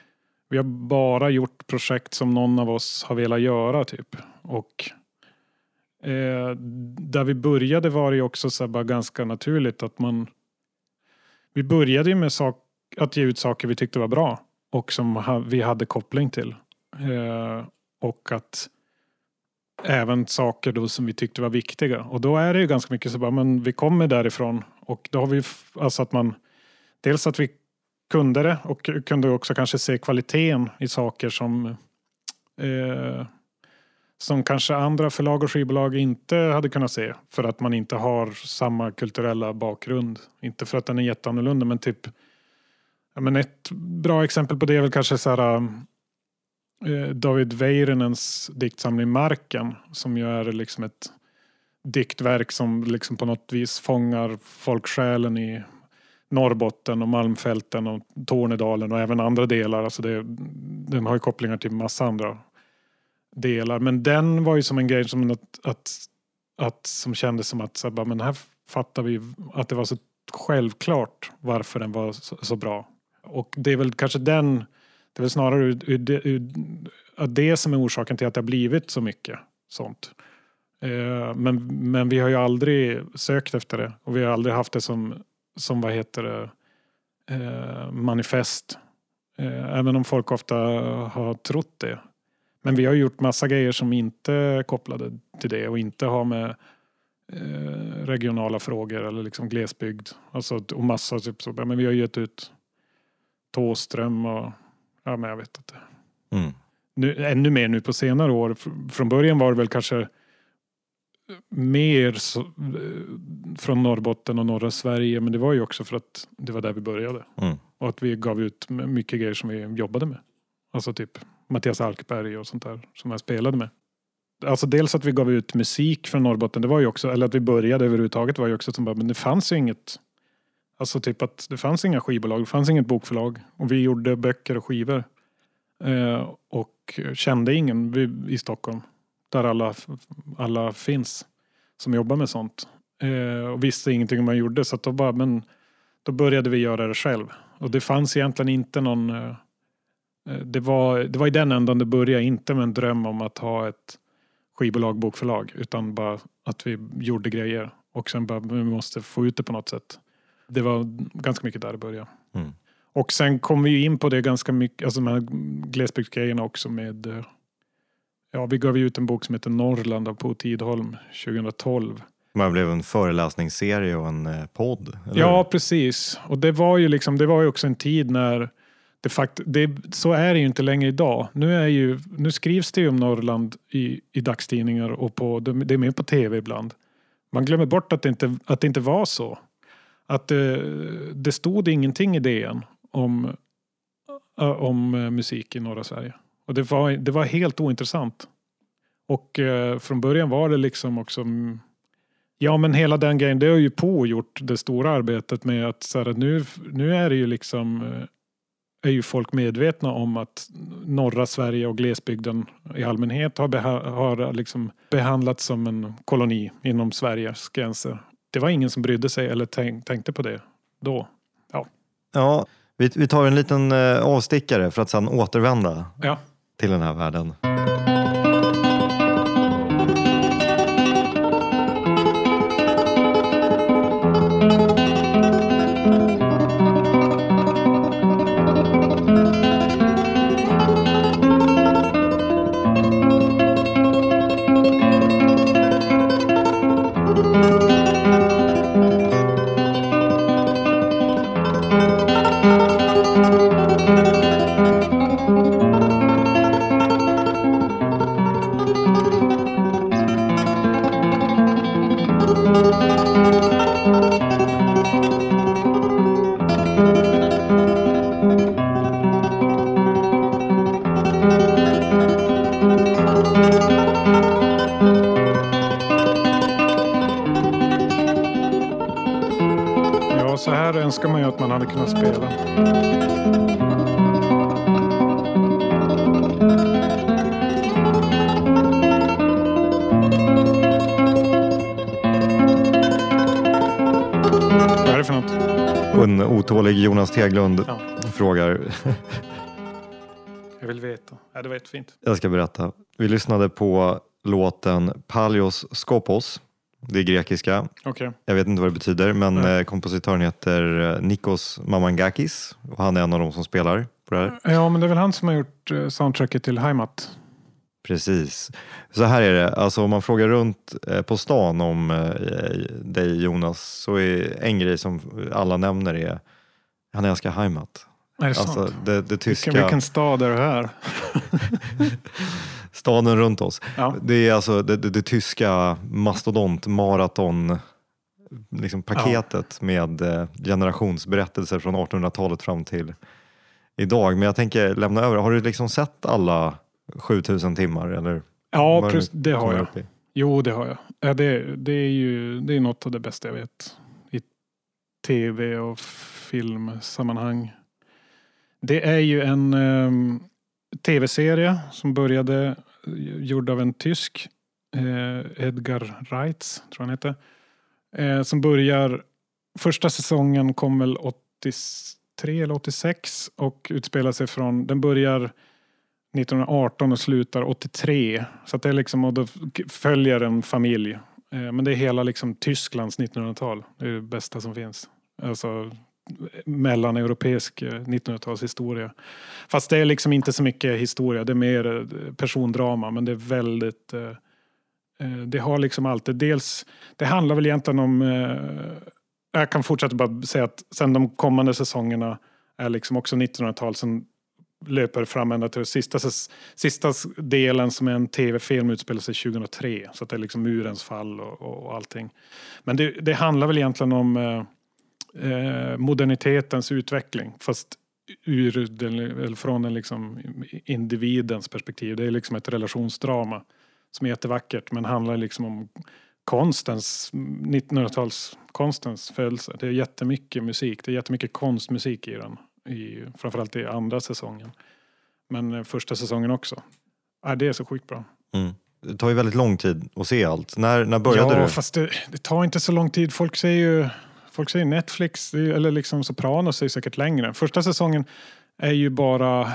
vi har bara gjort projekt som någon av oss har velat göra typ. Och eh, där vi började var det ju också så bara ganska naturligt att man vi började ju med sak, att ge ut saker vi tyckte var bra och som ha, vi hade koppling till. Eh, och att även saker då som vi tyckte var viktiga. Och då är det ju ganska mycket så bara, men vi kommer därifrån och då har vi, alltså att man, dels att vi kunde det och kunde också kanske se kvaliteten i saker som eh, som kanske andra förlag och skivbolag inte hade kunnat se för att man inte har samma kulturella bakgrund. Inte för att den är jätteannorlunda men typ ja, men ett bra exempel på det är väl kanske så här äh, David Väyrynens diktsamling Marken som ju är liksom ett diktverk som liksom på något vis fångar folksjälen i Norrbotten och Malmfälten och Tornedalen och även andra delar. Alltså det, den har ju kopplingar till massa andra delar. Men den var ju som en grej som, att, att, att, som kändes som att så här, bara, men här fattar vi att det var så självklart varför den var så, så bra. Och det är väl kanske den, det är väl snarare ur, ur, det- ur, att det som är orsaken till att det har blivit så mycket sånt. Eh, men, men vi har ju aldrig sökt efter det och vi har aldrig haft det som, som vad heter det, eh, manifest. Eh, även om folk ofta har trott det. Men vi har gjort massa grejer som inte är kopplade till det och inte har med eh, regionala frågor eller liksom glesbygd. Alltså, och massa typ så. Men vi har gett ut Tåström och ja, men jag vet inte. Mm. Nu, ännu mer nu på senare år. Fr- Från början var det väl kanske mer så, eh, från Norrbotten och norra Sverige. Men det var ju också för att det var där vi började. Mm. Och att vi gav ut mycket grejer som vi jobbade med. Alltså typ Mattias Alkberg och sånt där som jag spelade med. Alltså dels att vi gav ut musik från Norrbotten, det var ju också, eller att vi började överhuvudtaget var ju också som bara, men det fanns ju inget Alltså typ att det fanns inga skivbolag, det fanns inget bokförlag. Och vi gjorde böcker och skivor. Eh, och kände ingen vi, i Stockholm. Där alla, alla finns som jobbar med sånt. Eh, och visste ingenting om vad man gjorde. Så att då, bara, men, då började vi göra det själv. Och det fanns egentligen inte någon... Eh, Eh, det, var, det var i den ändan det började. Inte med en dröm om att ha ett skivbolag, bokförlag. Utan bara att vi gjorde grejer. Och sen bara, vi måste få ut det på något sätt. Det var ganska mycket där det började. Mm. Och sen kom vi ju in på det ganska mycket, alltså de här glesbygdsgrejerna också med eh, Ja, vi gav ju ut en bok som heter Norrland av Po Tidholm 2012. Man blev en föreläsningsserie och en eh, podd. eller Ja, precis. Och det var ju liksom, det var ju också en tid när det fakt det, så är det ju inte längre idag. Nu, är ju, nu skrivs det ju om Norrland i, i dagstidningar och på, det är med på tv ibland. Man glömmer bort att det inte, att det inte var så. Att det, det stod ingenting i DN om, eh, om eh, musik i norra Sverige. Och det var, det var helt ointressant. Och från början var det liksom också mm, Ja men hela den grejen, det har ju på gjort det stora arbetet med att, så här, nu, nu är det ju liksom är ju folk medvetna om att norra Sverige och glesbygden i allmänhet har, beha- har liksom behandlats som en koloni inom Sveriges gränser. det var ingen som brydde sig eller tänk, tänkte på det då. Ja, vi, vi tar en liten eh, avstickare för att sedan återvända Ja, till den här världen. Önskar man ju att man hade kunnat spela. Vad är det för något? En otålig Jonas Teglund Ja. frågar. Jag vill veta. Ja, det var jättefint. Jag ska berätta. Vi lyssnade på låten Palios Skopos. Det är grekiska. Okej. Jag vet inte vad det betyder, men eh, kompositören heter eh, Nikos Mamangakis och han är en av de som spelar på det här. Ja, men det är väl han som har gjort eh, soundtracket till Heimat. Precis. Så här är det, alltså om man frågar runt på stan om dig Jonas så är en grej som alla nämner är han älskar Heimat. Är det Alltså sant? det, det tyska, Vilken, vilken stad är det här? staden runt oss. Ja. Det är alltså det, det, det tyska mastodont maraton liksom paketet med eh, generationsberättelser från 1800-talet fram till idag. Men jag tänker lämna över, har du liksom sett alla 7000 timmar? Eller Ja, precis, det har jag. Jo, det har jag. Ja, det, det är ju det är något av det bästa jag vet. I tv och filmsammanhang. Det är ju en ehm, tv-serie som började eh, gjord av en tysk, eh, Edgar Reitz, tror jag han heter. Eh, som börjar, första säsongen kom väl 83 eller 86 och utspelar sig från, den börjar 1918 och slutar 83. Så att det är liksom, och då följer en familj. Eh, Men det är hela liksom Tysklands 1900-tal. Det är det bästa som finns. Alltså mellaneuropeisk eh, 1900-talshistoria. Fast det är liksom inte så mycket historia, det är mer eh, persondrama. Men det är väldigt... Eh, det har liksom alltid, dels, det handlar väl egentligen om... Jag kan fortsätta bara säga att sen de kommande säsongerna är liksom också 1900-tal. Sen löper fram ända till sista, sista delen som är en tv-film utspelar sig 2003. Så att det är liksom murens fall och, och, och allting. Men det, det handlar väl egentligen om eh, modernitetens utveckling. Fast ur den, eller från en liksom individens perspektiv. Det är liksom ett relationsdrama som är jättevackert. Men handlar liksom om konstens, 1900-talskonstens födelse. Det är jättemycket musik. Det är jättemycket konstmusik i den. I, framförallt i andra säsongen. Men eh, första säsongen också. Ja, det är så sjukt bra. Mm. Det tar ju väldigt lång tid att se allt. När, när började ja, du? fast det, det tar inte så lång tid. Folk säger ju folk säger Netflix eller liksom Sopranos är säkert längre. Första säsongen är ju bara,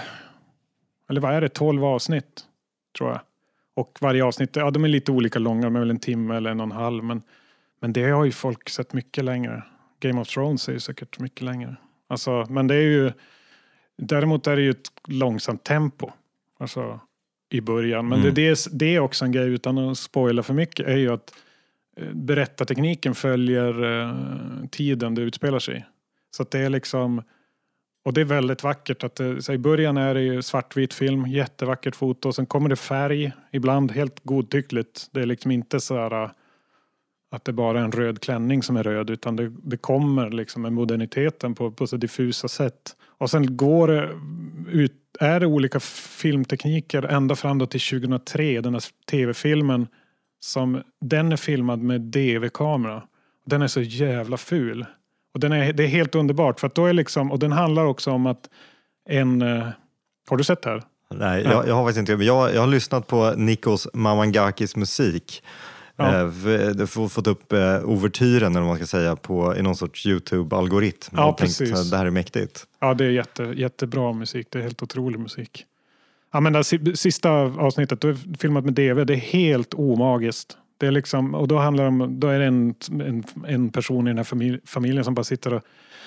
eller vad är det, 12 avsnitt tror jag. Och varje avsnitt, ja de är lite olika långa, de är väl en timme eller en och en halv. Men, men det har ju folk sett mycket längre. Game of Thrones är ju säkert mycket längre. Alltså, men det är ju, däremot är det ju ett långsamt tempo. Alltså i början. Men Mm. det, det, är, också en grej, utan att spoila för mycket, är ju att Eh, berättartekniken följer eh, tiden det utspelar sig. Så att det är liksom, och det är väldigt vackert. Att det, så I början är det ju svartvit film, jättevackert foto. Sen kommer det färg, ibland helt godtyckligt. Det är liksom inte så här att det bara är en röd klänning som är röd utan det, det kommer liksom med moderniteten på, på så diffusa sätt. Och sen går det ut, är det olika filmtekniker ända fram då till 2003, den här tv-filmen som den är filmad med DV-kamera. Den är så jävla ful. Och den är, det är helt underbart för att då är liksom, och den handlar också om att en, eh, har du sett det här? Nej, jag, jag har faktiskt inte men jag, jag har lyssnat på Nikos Mamangakis musik. Ja. Eh, fått upp eh, ouvertyren eller vad man ska säga på, i någon sorts Youtube-algoritm. Ja, Och tänkt precis. Det här är mäktigt. Ja, det är jätte, jättebra musik. Det är helt otrolig musik. Ja, men det si- sista avsnittet, du är filmat med DV, det är helt omagiskt. Det är liksom, och då handlar om, då är det en, en, en person i den här familj, familjen som bara sitter och...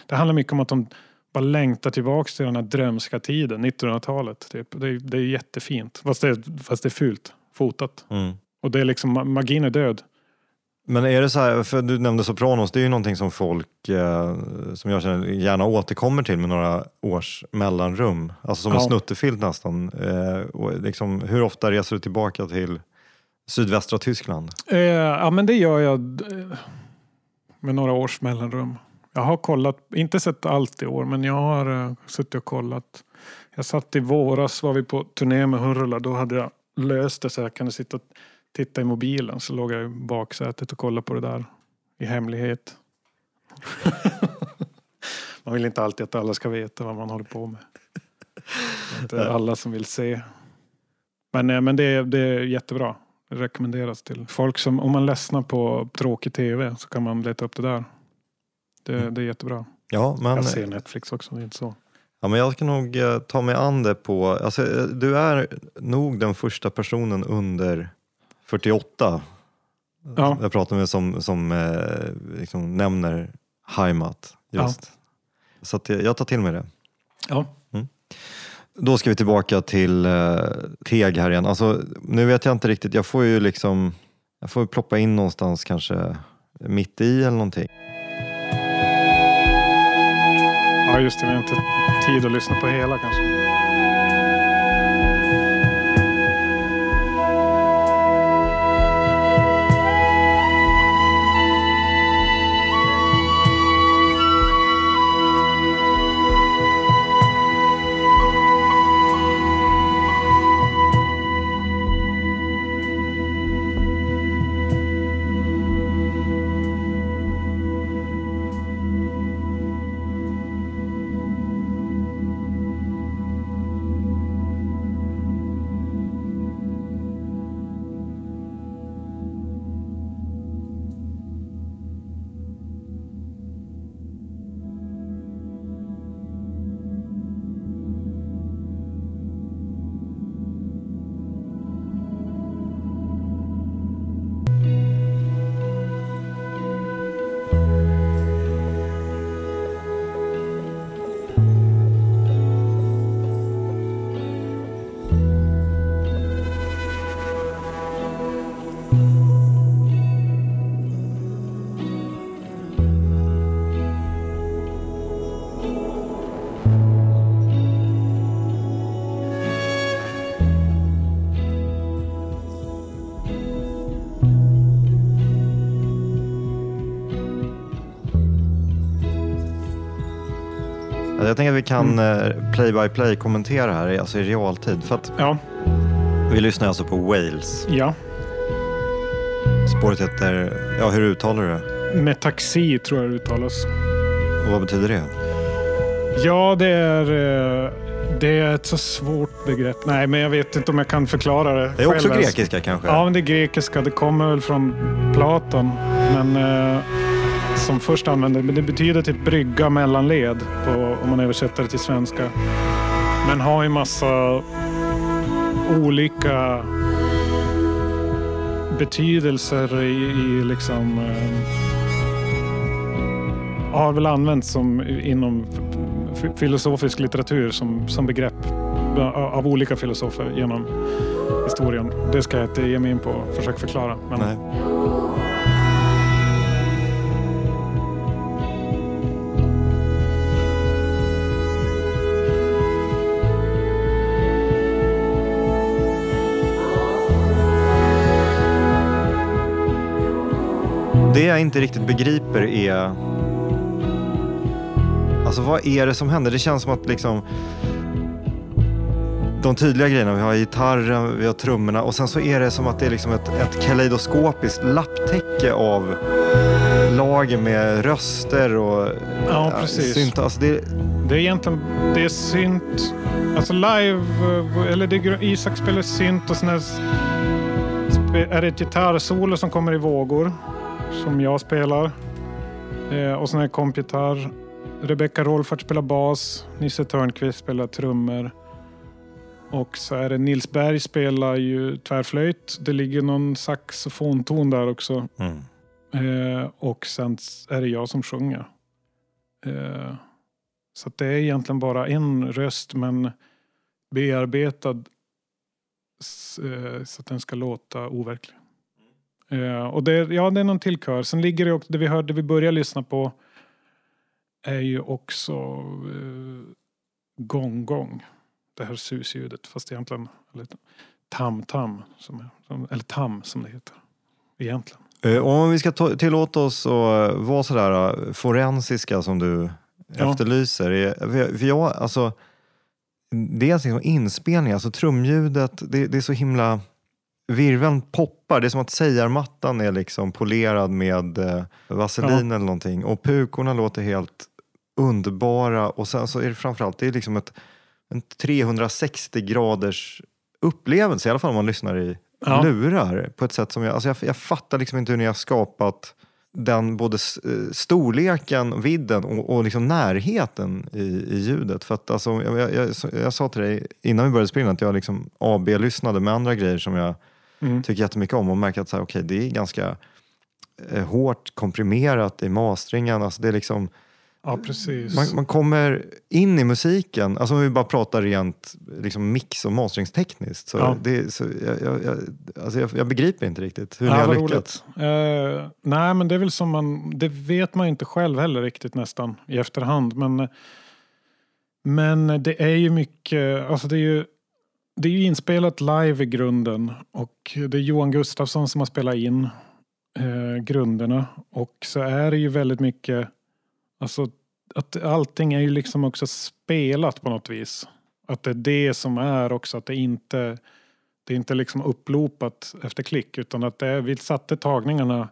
Det handlar mycket om att de bara längtar tillbaka till den här drömska tiden, 1900-talet. Typ. Det, är, det är jättefint, fast det, fast det är fult fotat. Mm. Och det är liksom, ma- magin är död. Men är det så här, för du nämnde Sopranos, det är ju någonting som folk, eh, som jag känner, gärna återkommer till med några års mellanrum. Alltså som en Ja. snuttefilt nästan. Eh, och liksom, hur ofta reser du tillbaka till sydvästra Tyskland? Eh, ja, men det gör jag eh, med några års mellanrum. Jag har kollat, inte sett allt i år, men jag har uh, suttit och kollat. Jag satt i våras, var vi på turné med Hurula, då hade jag löst det så jag kunde sitta och titta i mobilen. Så låg jag i baksätet och kollade på det där i hemlighet. man vill inte alltid att alla ska veta vad man håller på med. Det är alla som vill se. Men, eh, men det, är, det är jättebra. Det rekommenderas till folk som, om man ledsnar på tråkig tv så kan man leta upp det där. Det, det är jättebra. Ja, men, Jag ser Netflix också, det är inte så. ja, men jag ska nog eh, ta mig an det på... Alltså, eh, du är nog den första personen under 48 Ja. jag pratar med som, som eh, liksom nämner Heimat. Just. Så att jag, tar till mig det. Ja. Då ska vi tillbaka till eh, Teg här igen. Alltså, nu vet jag inte riktigt, jag får ju liksom jag får ploppa in någonstans kanske mitt i eller någonting. ja, just det. Vi har inte tid att lyssna på hela kanske. Jag tänker att vi kan eh, play by play kommentera här, alltså i realtid. För att Ja, vi lyssnar alltså på Wales. ja. Spåret heter, ja hur uttalar du det? Med taxi tror jag det uttalas. Och vad betyder det? Ja, det är, eh, det är ett så svårt begrepp. Nej, men jag vet inte om jag kan förklara det Det är också själv grekiska kanske? Ja, men det är grekiska. Det kommer väl från Platon. Men eh, som först använde Men det betyder typ brygga mellanled på, om man översätter det till svenska. Men har ju massa olika betydelser i, i liksom eh, har väl använts som inom f- filosofisk litteratur som, som begrepp av av olika filosofer genom historien. Det ska jag inte ge mig in på och försöka förklara. Men Nej. Jag inte riktigt begriper är... Alltså vad är det som händer? Det känns som att liksom... De tydliga grejerna, vi har gitarren, vi har trummorna och sen så är det som att det är liksom ett, ett kaleidoskopiskt lapptäcke av lager med röster och Ja, precis. synt. Alltså det, det är egentligen det är synt. Alltså live, eller det, är Isak spelar synt och sen är det ett gitarrsolo som kommer i vågor som jag spelar. Eh, och sen är det kompgitarr. Rebecca Rolfart spelar bas. Nisse Törnqvist spelar trummor. Och så är det Nils Berg spelar ju tvärflöjt. Det ligger någon saxofonton där också. Mm. Eh, och sen är det jag som sjunger. Eh, så det är egentligen bara en röst men bearbetad eh, så att den ska låta overklig. Eh, och det, ja, det är någon till kör. Sen ligger det också, det vi hörde, vi började lyssna på är ju också eh, Gong Gong. Det här susljudet fast egentligen eller, Tam Tam, som är, som, eller Tam som det heter. Egentligen. Eh, Om vi ska ta- tillåta oss att vara sådär forensiska som du Ja. efterlyser. För jag, alltså, dels liksom inspelning, alltså trumljudet, det, det är så himla... Virveln poppar, det är som att sägarmattan är liksom polerad med eh, vaselin Ja. eller någonting. Och pukorna låter helt underbara. Och sen så är det framförallt, det är liksom ett, en 360 graders upplevelse, i alla fall om man lyssnar i Ja. lurar på ett sätt som jag, alltså jag, jag fattar liksom inte hur ni har skapat den både eh, storleken, vidden och, och liksom närheten i, i ljudet. För att alltså, jag, jag, jag, jag sa till dig innan vi började spela att jag liksom AB-lyssnade med andra grejer som jag Mm. tycker jättemycket om och märker att så här, okay, det är ganska eh, hårt komprimerat i masteringen. Alltså det är liksom, Ja, precis. man, man kommer in i musiken, alltså om vi bara pratar rent liksom mix och masteringstekniskt. Så Ja. det, så jag, jag, jag, alltså jag, jag begriper inte riktigt hur Ja, ni har lyckats. Eh, nej, men det är väl som man... Det vet man inte själv heller riktigt nästan i efterhand. Men, men det är ju mycket... Alltså det är ju, det är ju inspelat live i grunden. Och det är Johan Gustafsson som har spelat in eh, grunderna. Och så är det ju väldigt mycket... Alltså att allting är ju liksom också spelat på något vis. Att det är det som är också. Att det inte... Det är inte liksom upplopat efter klick utan att det är, vi satte tagningarna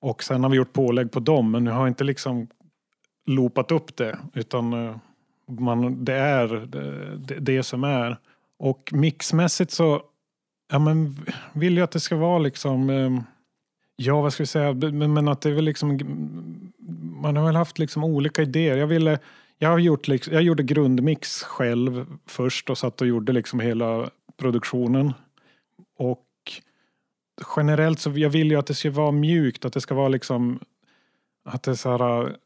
och sen har vi gjort pålägg på dem men vi har inte liksom loopat upp det utan eh, man, det är det, det, det som är. Och mixmässigt så ja, men vill jag att det ska vara liksom eh, Ja, vad ska vi säga? Men, men att det är väl liksom... Man har väl haft liksom olika idéer. Jag ville... Jag, har gjort liksom, jag gjorde grundmix själv först och satt och gjorde liksom hela produktionen. Och generellt så jag vill ju att det ska vara mjukt, att det ska vara liksom att det är så här,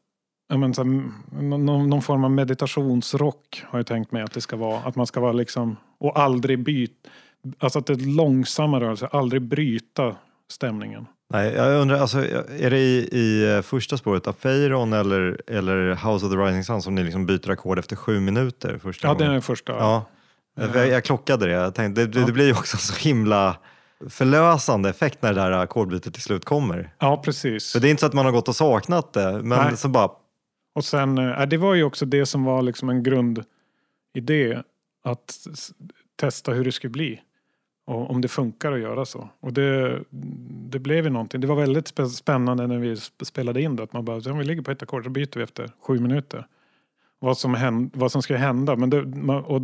ja men så här, någon, någon form av meditationsrock har jag tänkt mig att det ska vara. Att man ska vara liksom, och aldrig byta, alltså att det är långsamma rörelser, aldrig bryta stämningen. Nej, jag undrar, alltså, är det i, i eh, första spåret, Afeiron eller, eller House of the Rising Sun som ni liksom byter ackord efter sju minuter första Ja, det är gången? den första. Ja, jag, jag klockade det. Jag tänkte, det, Ja. det blir ju också så himla förlösande effekt när det där ackordbytet till slut kommer. Ja, precis. För det är inte så att man har gått och saknat det, men Nej. så bara, och sen, eh, äh, det var ju också det som var liksom en grundidé. Att testa hur det skulle bli. Och om det funkar att göra så. Och det, det blev ju någonting. Det var väldigt spännande när vi spelade in det. Att man bara, om vi ligger på ett ackord så byter vi efter sju minuter. Vad som, händ, vad som ska hända. Men det, man, och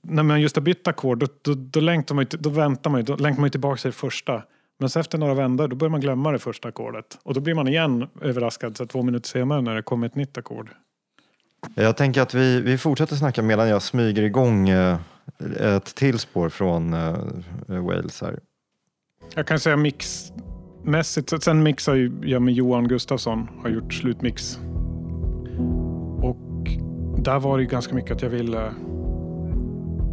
när man just har bytt ackord då, då, då, längtar man, då väntar man ju, då längtar man ju tillbaka till det första. Men så efter några vändor då börjar man glömma det första ackordet. Och då blir man igen överraskad så två minuter senare när det kommer ett nytt ackord. jag tänker att vi, vi fortsätter snacka medan jag smyger igång eh, ett till spår från eh, Wales här. Jag kan säga mixmässigt. Sen mixar jag med Johan Gustafsson. Har gjort slutmix. Och där var det ju ganska mycket att jag ville...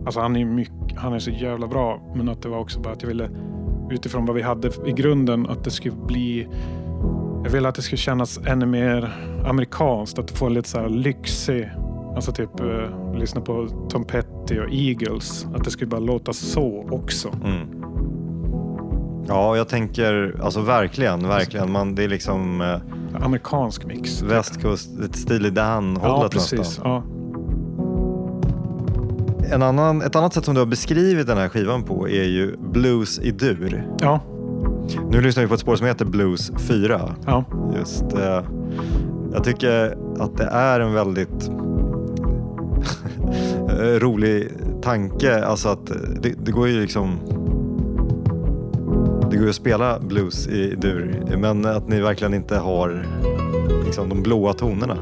Alltså han är, mycket, han är så jävla bra. Men att det var också bara att jag ville utifrån vad vi hade i grunden att det skulle bli... Jag ville att det skulle kännas ännu mer amerikanskt. Att det får lite så här lyxig... Alltså typ eh, lyssna på Tom Petty och Eagles. Att det skulle bara låta så också. Mm. Ja, jag tänker, alltså verkligen, verkligen. Man, det är liksom eh, Amerikansk mix. västkust, ett Steely Ja, Dan-hållet precis. nästan. Ja. En annan, ett annat sätt som du har beskrivit den här skivan på är ju blues i dur. Ja, Nu lyssnar vi på ett spår som heter Blues 4. ja. Just, eh, jag tycker att det är en väldigt rolig tanke. Alltså att det, det går ju liksom... det går ju att spela blues i dur, men att ni verkligen inte har liksom, de blåa tonerna.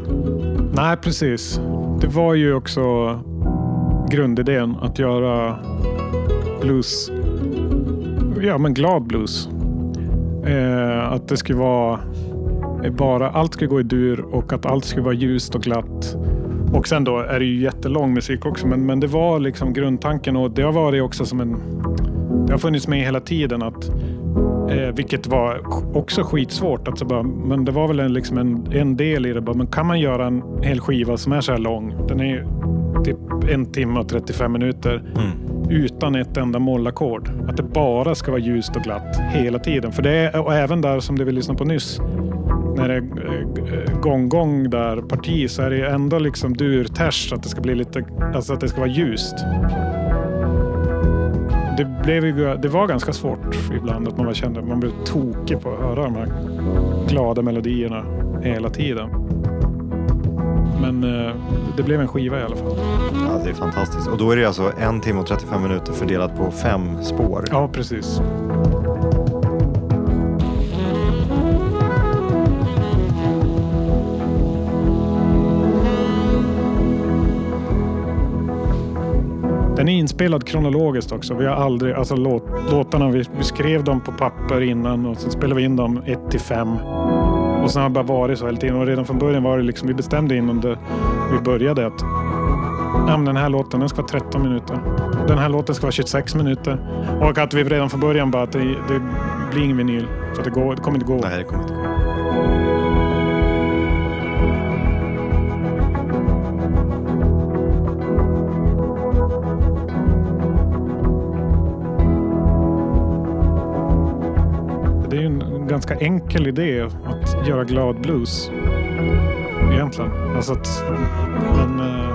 Nej, precis. Det var ju också grundidén att göra blues, ja men glad blues. Eh, att det skulle vara eh, bara, allt skulle gå i dur och att allt skulle vara ljust och glatt. Och sen då är det ju jättelång musik också, men, men det var liksom grundtanken och det har varit också som en, det har funnits med hela tiden att Eh, vilket var också skitsvårt. Alltså bara, men det var väl en, liksom en, en del i det. Bara, men kan man göra en hel skiva som är så här lång? Den är ju typ en timme och 35 minuter utan ett enda mollackord. Att det bara ska vara ljust och glatt hela tiden. För det är, och även där som du vill lyssna på nyss. När det är eh, gång-gång där parti så är det ändå liksom dur-tärs att det ska bli lite, alltså att det ska vara ljust det, blev ju, det var ganska svårt ibland att man kände man blev tokig på att höra de här glada melodierna hela tiden. Men eh, det blev en skiva i alla fall. Ja, det är fantastiskt. Och då är det alltså en timme och 35 minuter fördelat på fem spår. Ja, precis. Den är inspelad kronologiskt också. Vi har aldrig, alltså låt, låtarna, vi, vi skrev dem på papper innan och sen spelade vi in dem 1 till 5. Och sen har det bara varit så hela tiden. Och redan från början var det liksom, vi bestämde innan det, vi började att ja, men den här låten den ska vara 13 minuter. Den här låten ska vara 26 minuter. Och att vi redan från början bara att det, det blir ingen vinyl. För att det, går, det kommer inte gå. Nej, det kommer inte gå. Ganska enkel idé att göra glad blues. Egentligen. Alltså att, men, eh,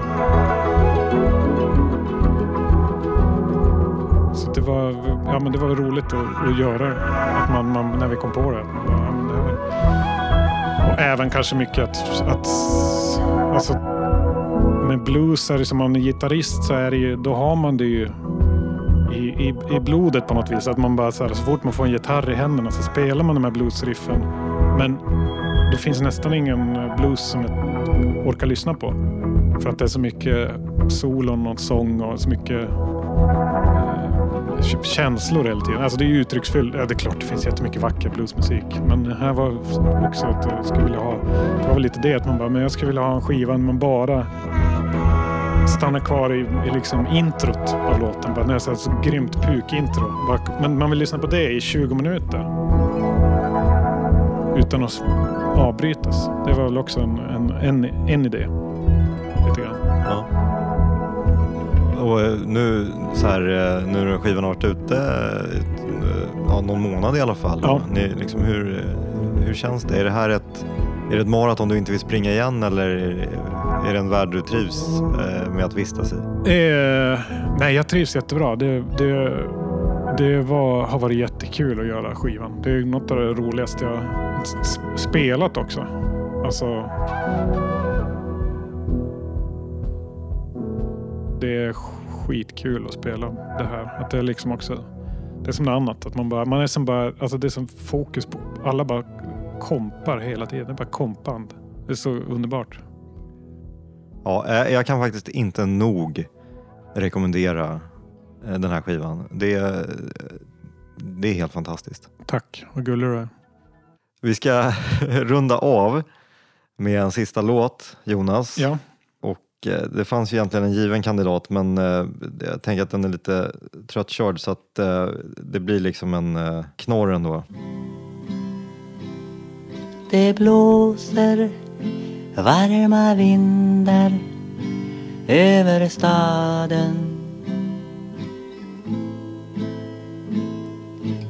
så det var, ja, men det var roligt att, att göra. Att man, man, när vi kom på det. ja, men det här- Och även kanske mycket att, att alltså, med blues är det som man är gitarrist så är det ju, då har man det ju i, i, blodet på något vis. Att man bara så, här, så fort man får en gitarr i händerna så spelar man de här bluesriffen. Men det finns nästan ingen eh, blues som jag orkar lyssna på. För att det är så mycket solon och sång och så mycket eh, känslor hela tiden. Alltså det är uttrycksfullt. Ja, det är klart det finns jättemycket vacker bluesmusik. Men det här var också att jag skulle vilja ha. Det var väl lite det att man bara, men jag skulle vilja ha en skiva där man bara stannar kvar i, i liksom introt av låten. Bara, jag säger så grymt puk-intro. Men man vill lyssna på det i 20 minuter. Utan att avbrytas. Det var väl också en, en, en, en idé. Lite grann. Ja. Och eh, nu, så här, eh, nu när skivan har varit ute eh, ja, någon månad i alla fall. Ja. Ni, liksom, hur, hur känns det? Är det här ett, är det ett maraton du inte vill springa igen eller är det en värld du trivs eh, med att vistas i? Eh, nej, jag trivs jättebra. Det, det, det var, har varit jättekul att göra skivan. Det är något av det roligaste jag spelat också. Alltså... Det är skitkul att spela det här. Att det är liksom också... Det är som något annat. Att man, bara, man är som bara... Alltså det är som fokus på... Alla bara kompar hela tiden. Bara kompband. Det är så underbart. Ja, eh, jag kan faktiskt inte nog rekommendera eh, den här skivan. Det är, det är helt fantastiskt. Tack, vad gullig du är. Vi ska runda av med en sista låt, Jonas. Ja. Och eh, det fanns ju egentligen en given kandidat men jag tänker att den är lite tröttkörd så att det blir liksom en knorr ändå. Det blåser varma vindar över staden.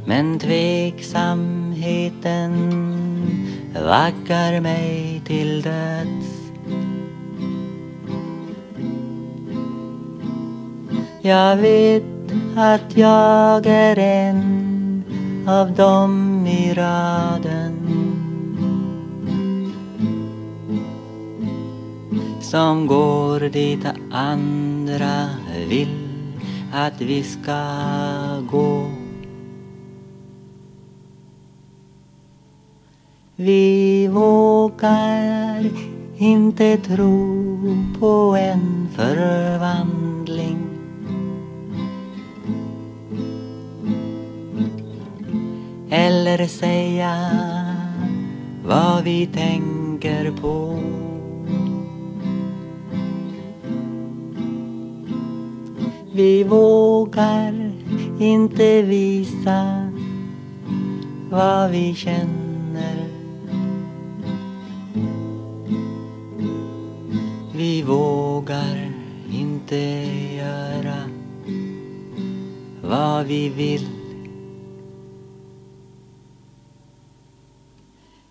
Men tveksamheten vaggar mig till döds. Jag vet att jag är en av dem i raden. Som går dit andra vill att vi ska gå. Vi vågar inte tro på en förvandling eller säga vad vi tänker på. Vi vågar inte visa vad vi känner. Vi vågar inte göra vad vi vill.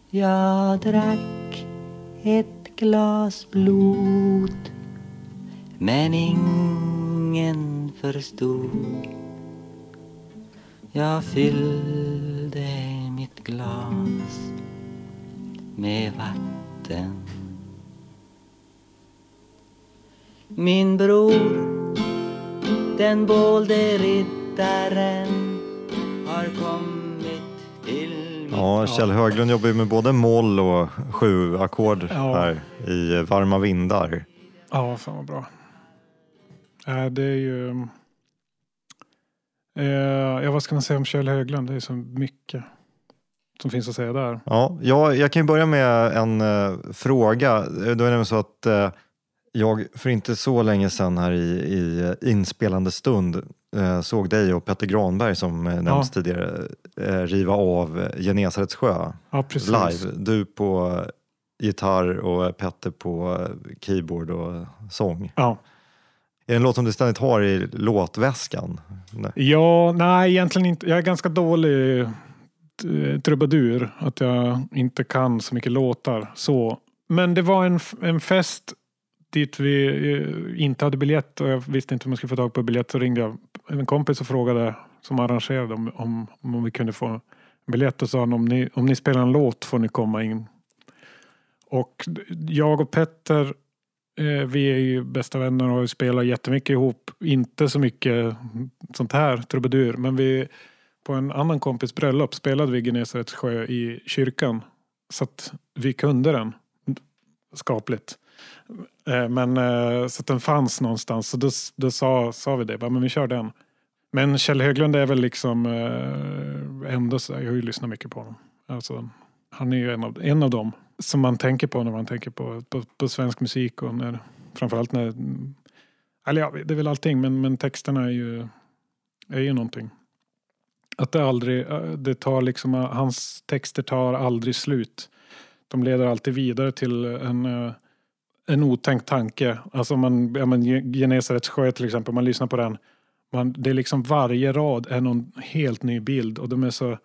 Jag drack ett glas blod men ingen förstod. Jag fyllde mitt glas med vatten. Min bror, den bålde riddaren har kommit till mitt Ja, Kjell Höglund jobbar ju med både moll och sju ackord Ja. här i Varma vindar. Ja, fan vad bra. Äh, det är ju... Eh, ja, vad ska man säga om Kjell Höglund? Det är så mycket som finns att säga där. Ja, jag, jag kan börja med en eh, fråga. Det är nämligen så att eh, jag för inte så länge sedan här i, i inspelande stund eh, såg dig och Petter Granberg som eh, nämnts tidigare eh, riva av Genesarets sjö Ja, precis. live. Du på gitarr och Petter på eh, keyboard och sång. Ja. Är det en låt som du ständigt har i låtväskan? Nej. ja, nej egentligen inte. Jag är ganska dålig eh, trubadur. Att jag inte kan så mycket låtar. Så. Men det var en, en fest dit vi eh, inte hade biljett och jag visste inte hur man skulle få tag på biljett. Så ringde jag en kompis och frågade som arrangerade om, om, om vi kunde få en biljett och sa han om ni, om ni spelar en låt får ni komma in. Och jag och Petter Eh, vi är ju bästa vänner och har spelat jättemycket ihop. Inte så mycket sånt här trubadur men vi på en annan kompis bröllop spelade vi Genesarets sjö i kyrkan. Så att vi kunde den skapligt. Eh, men eh, så att den fanns någonstans. Så då, då sa, sa vi det, bara, men vi kör den. Men Kjell Höglund är väl liksom ändå så, jag har ju lyssnat mycket på honom. Alltså, han är ju en av, en av dem som man tänker på när man tänker på, på, på svensk musik och när, framförallt när, eller ja, det är väl allting, men, men texterna är ju, är ju någonting. Att det aldrig, eh, det tar liksom, eh, hans texter tar aldrig slut. De leder alltid vidare till en, eh, en otänkt tanke. Alltså man, ja men Genesarets sjö till exempel, man lyssnar på den. Man, det är liksom varje rad är någon helt ny bild och de är så,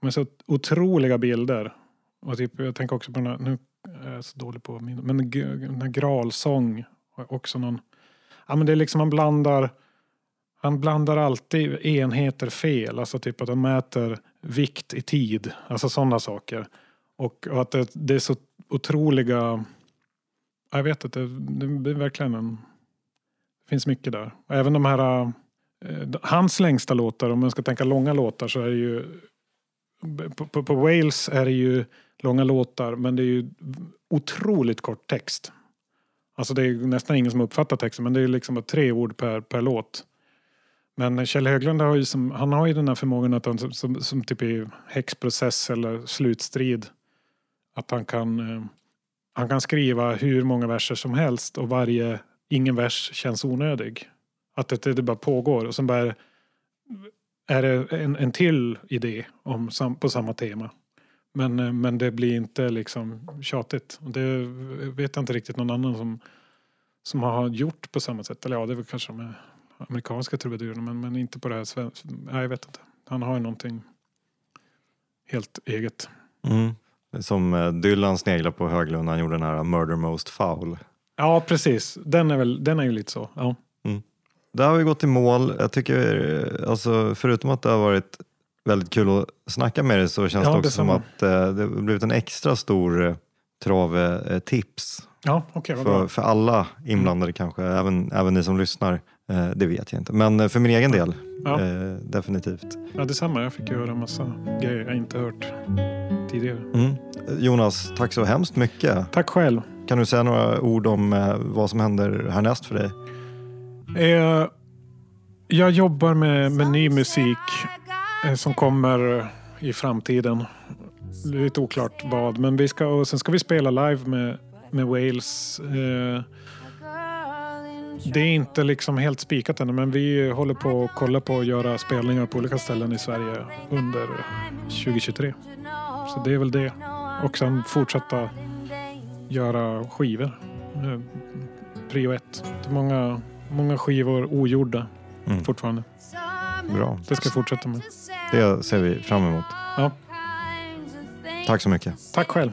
de är så otroliga bilder. Och typ, jag tänker också på den här, nu är jag så dålig på min, men den här gralsång. Också någon, ja men det är liksom han blandar, han blandar alltid enheter fel. Alltså typ att han mäter vikt i tid. Alltså sådana saker. Och, och att det, det är så otroliga, jag vet inte, det, det är verkligen en, det finns mycket där. Och även de här, eh, hans längsta låtar, om man ska tänka långa låtar så är det ju på, på, på Wales är det ju långa låtar men det är ju otroligt kort text. Alltså det är nästan ingen som uppfattar texten men det är liksom bara tre ord per, per låt. Men Kjell Höglund har ju, som, han har ju den här förmågan att han som, som, som typ i häxprocess eller slutstrid att han kan, eh, han kan skriva hur många verser som helst och varje, ingen vers känns onödig. Att det, det bara pågår och sen bara är det en, en till idé om, sam, på samma tema. Men, eh, men det blir inte liksom tjatigt. Och det vet jag inte riktigt någon annan som, som har gjort på samma sätt. Eller ja, det är väl kanske de amerikanska trubadurerna men, men inte på det här svenska. Nej, jag vet inte. Han har ju någonting helt eget. Mm. Som eh, Dylan sneglade på Höglund när han gjorde den här Murder Most Foul. Ja, precis. Den är, väl, den är ju lite så. Ja. Där har vi gått i mål. Jag tycker, alltså, förutom att det har varit väldigt kul att snacka med dig så känns Ja, det också som att eh, det har blivit en extra stor eh, trave eh, tips Ja, vad för, för alla inblandade kanske, även, även ni som lyssnar. Eh, det vet jag inte, men för min egen del Ja. definitivt. Ja, detsamma. Jag fick ju höra en massa grejer jag inte hört tidigare. Mm. Jonas, tack så hemskt mycket. Tack själv. Kan du säga några ord om vad som händer härnäst för dig? Eh, jag jobbar med, med ny musik eh, som kommer eh, i framtiden. Lite oklart vad, men vi ska, och sen ska vi spela live med, med Wales. Eh, det är inte liksom helt spikat ännu, men vi håller på att kolla på att göra spelningar på olika ställen i Sverige under eh, 2023. Så det är väl det. Och sen fortsätta göra skivor. Eh, Prio ett. Det är många, många skivor ogjorda Mm. fortfarande. Bra. Det ska jag fortsätta med. Det ser vi fram emot. Ja. Tack så mycket. Tack själv.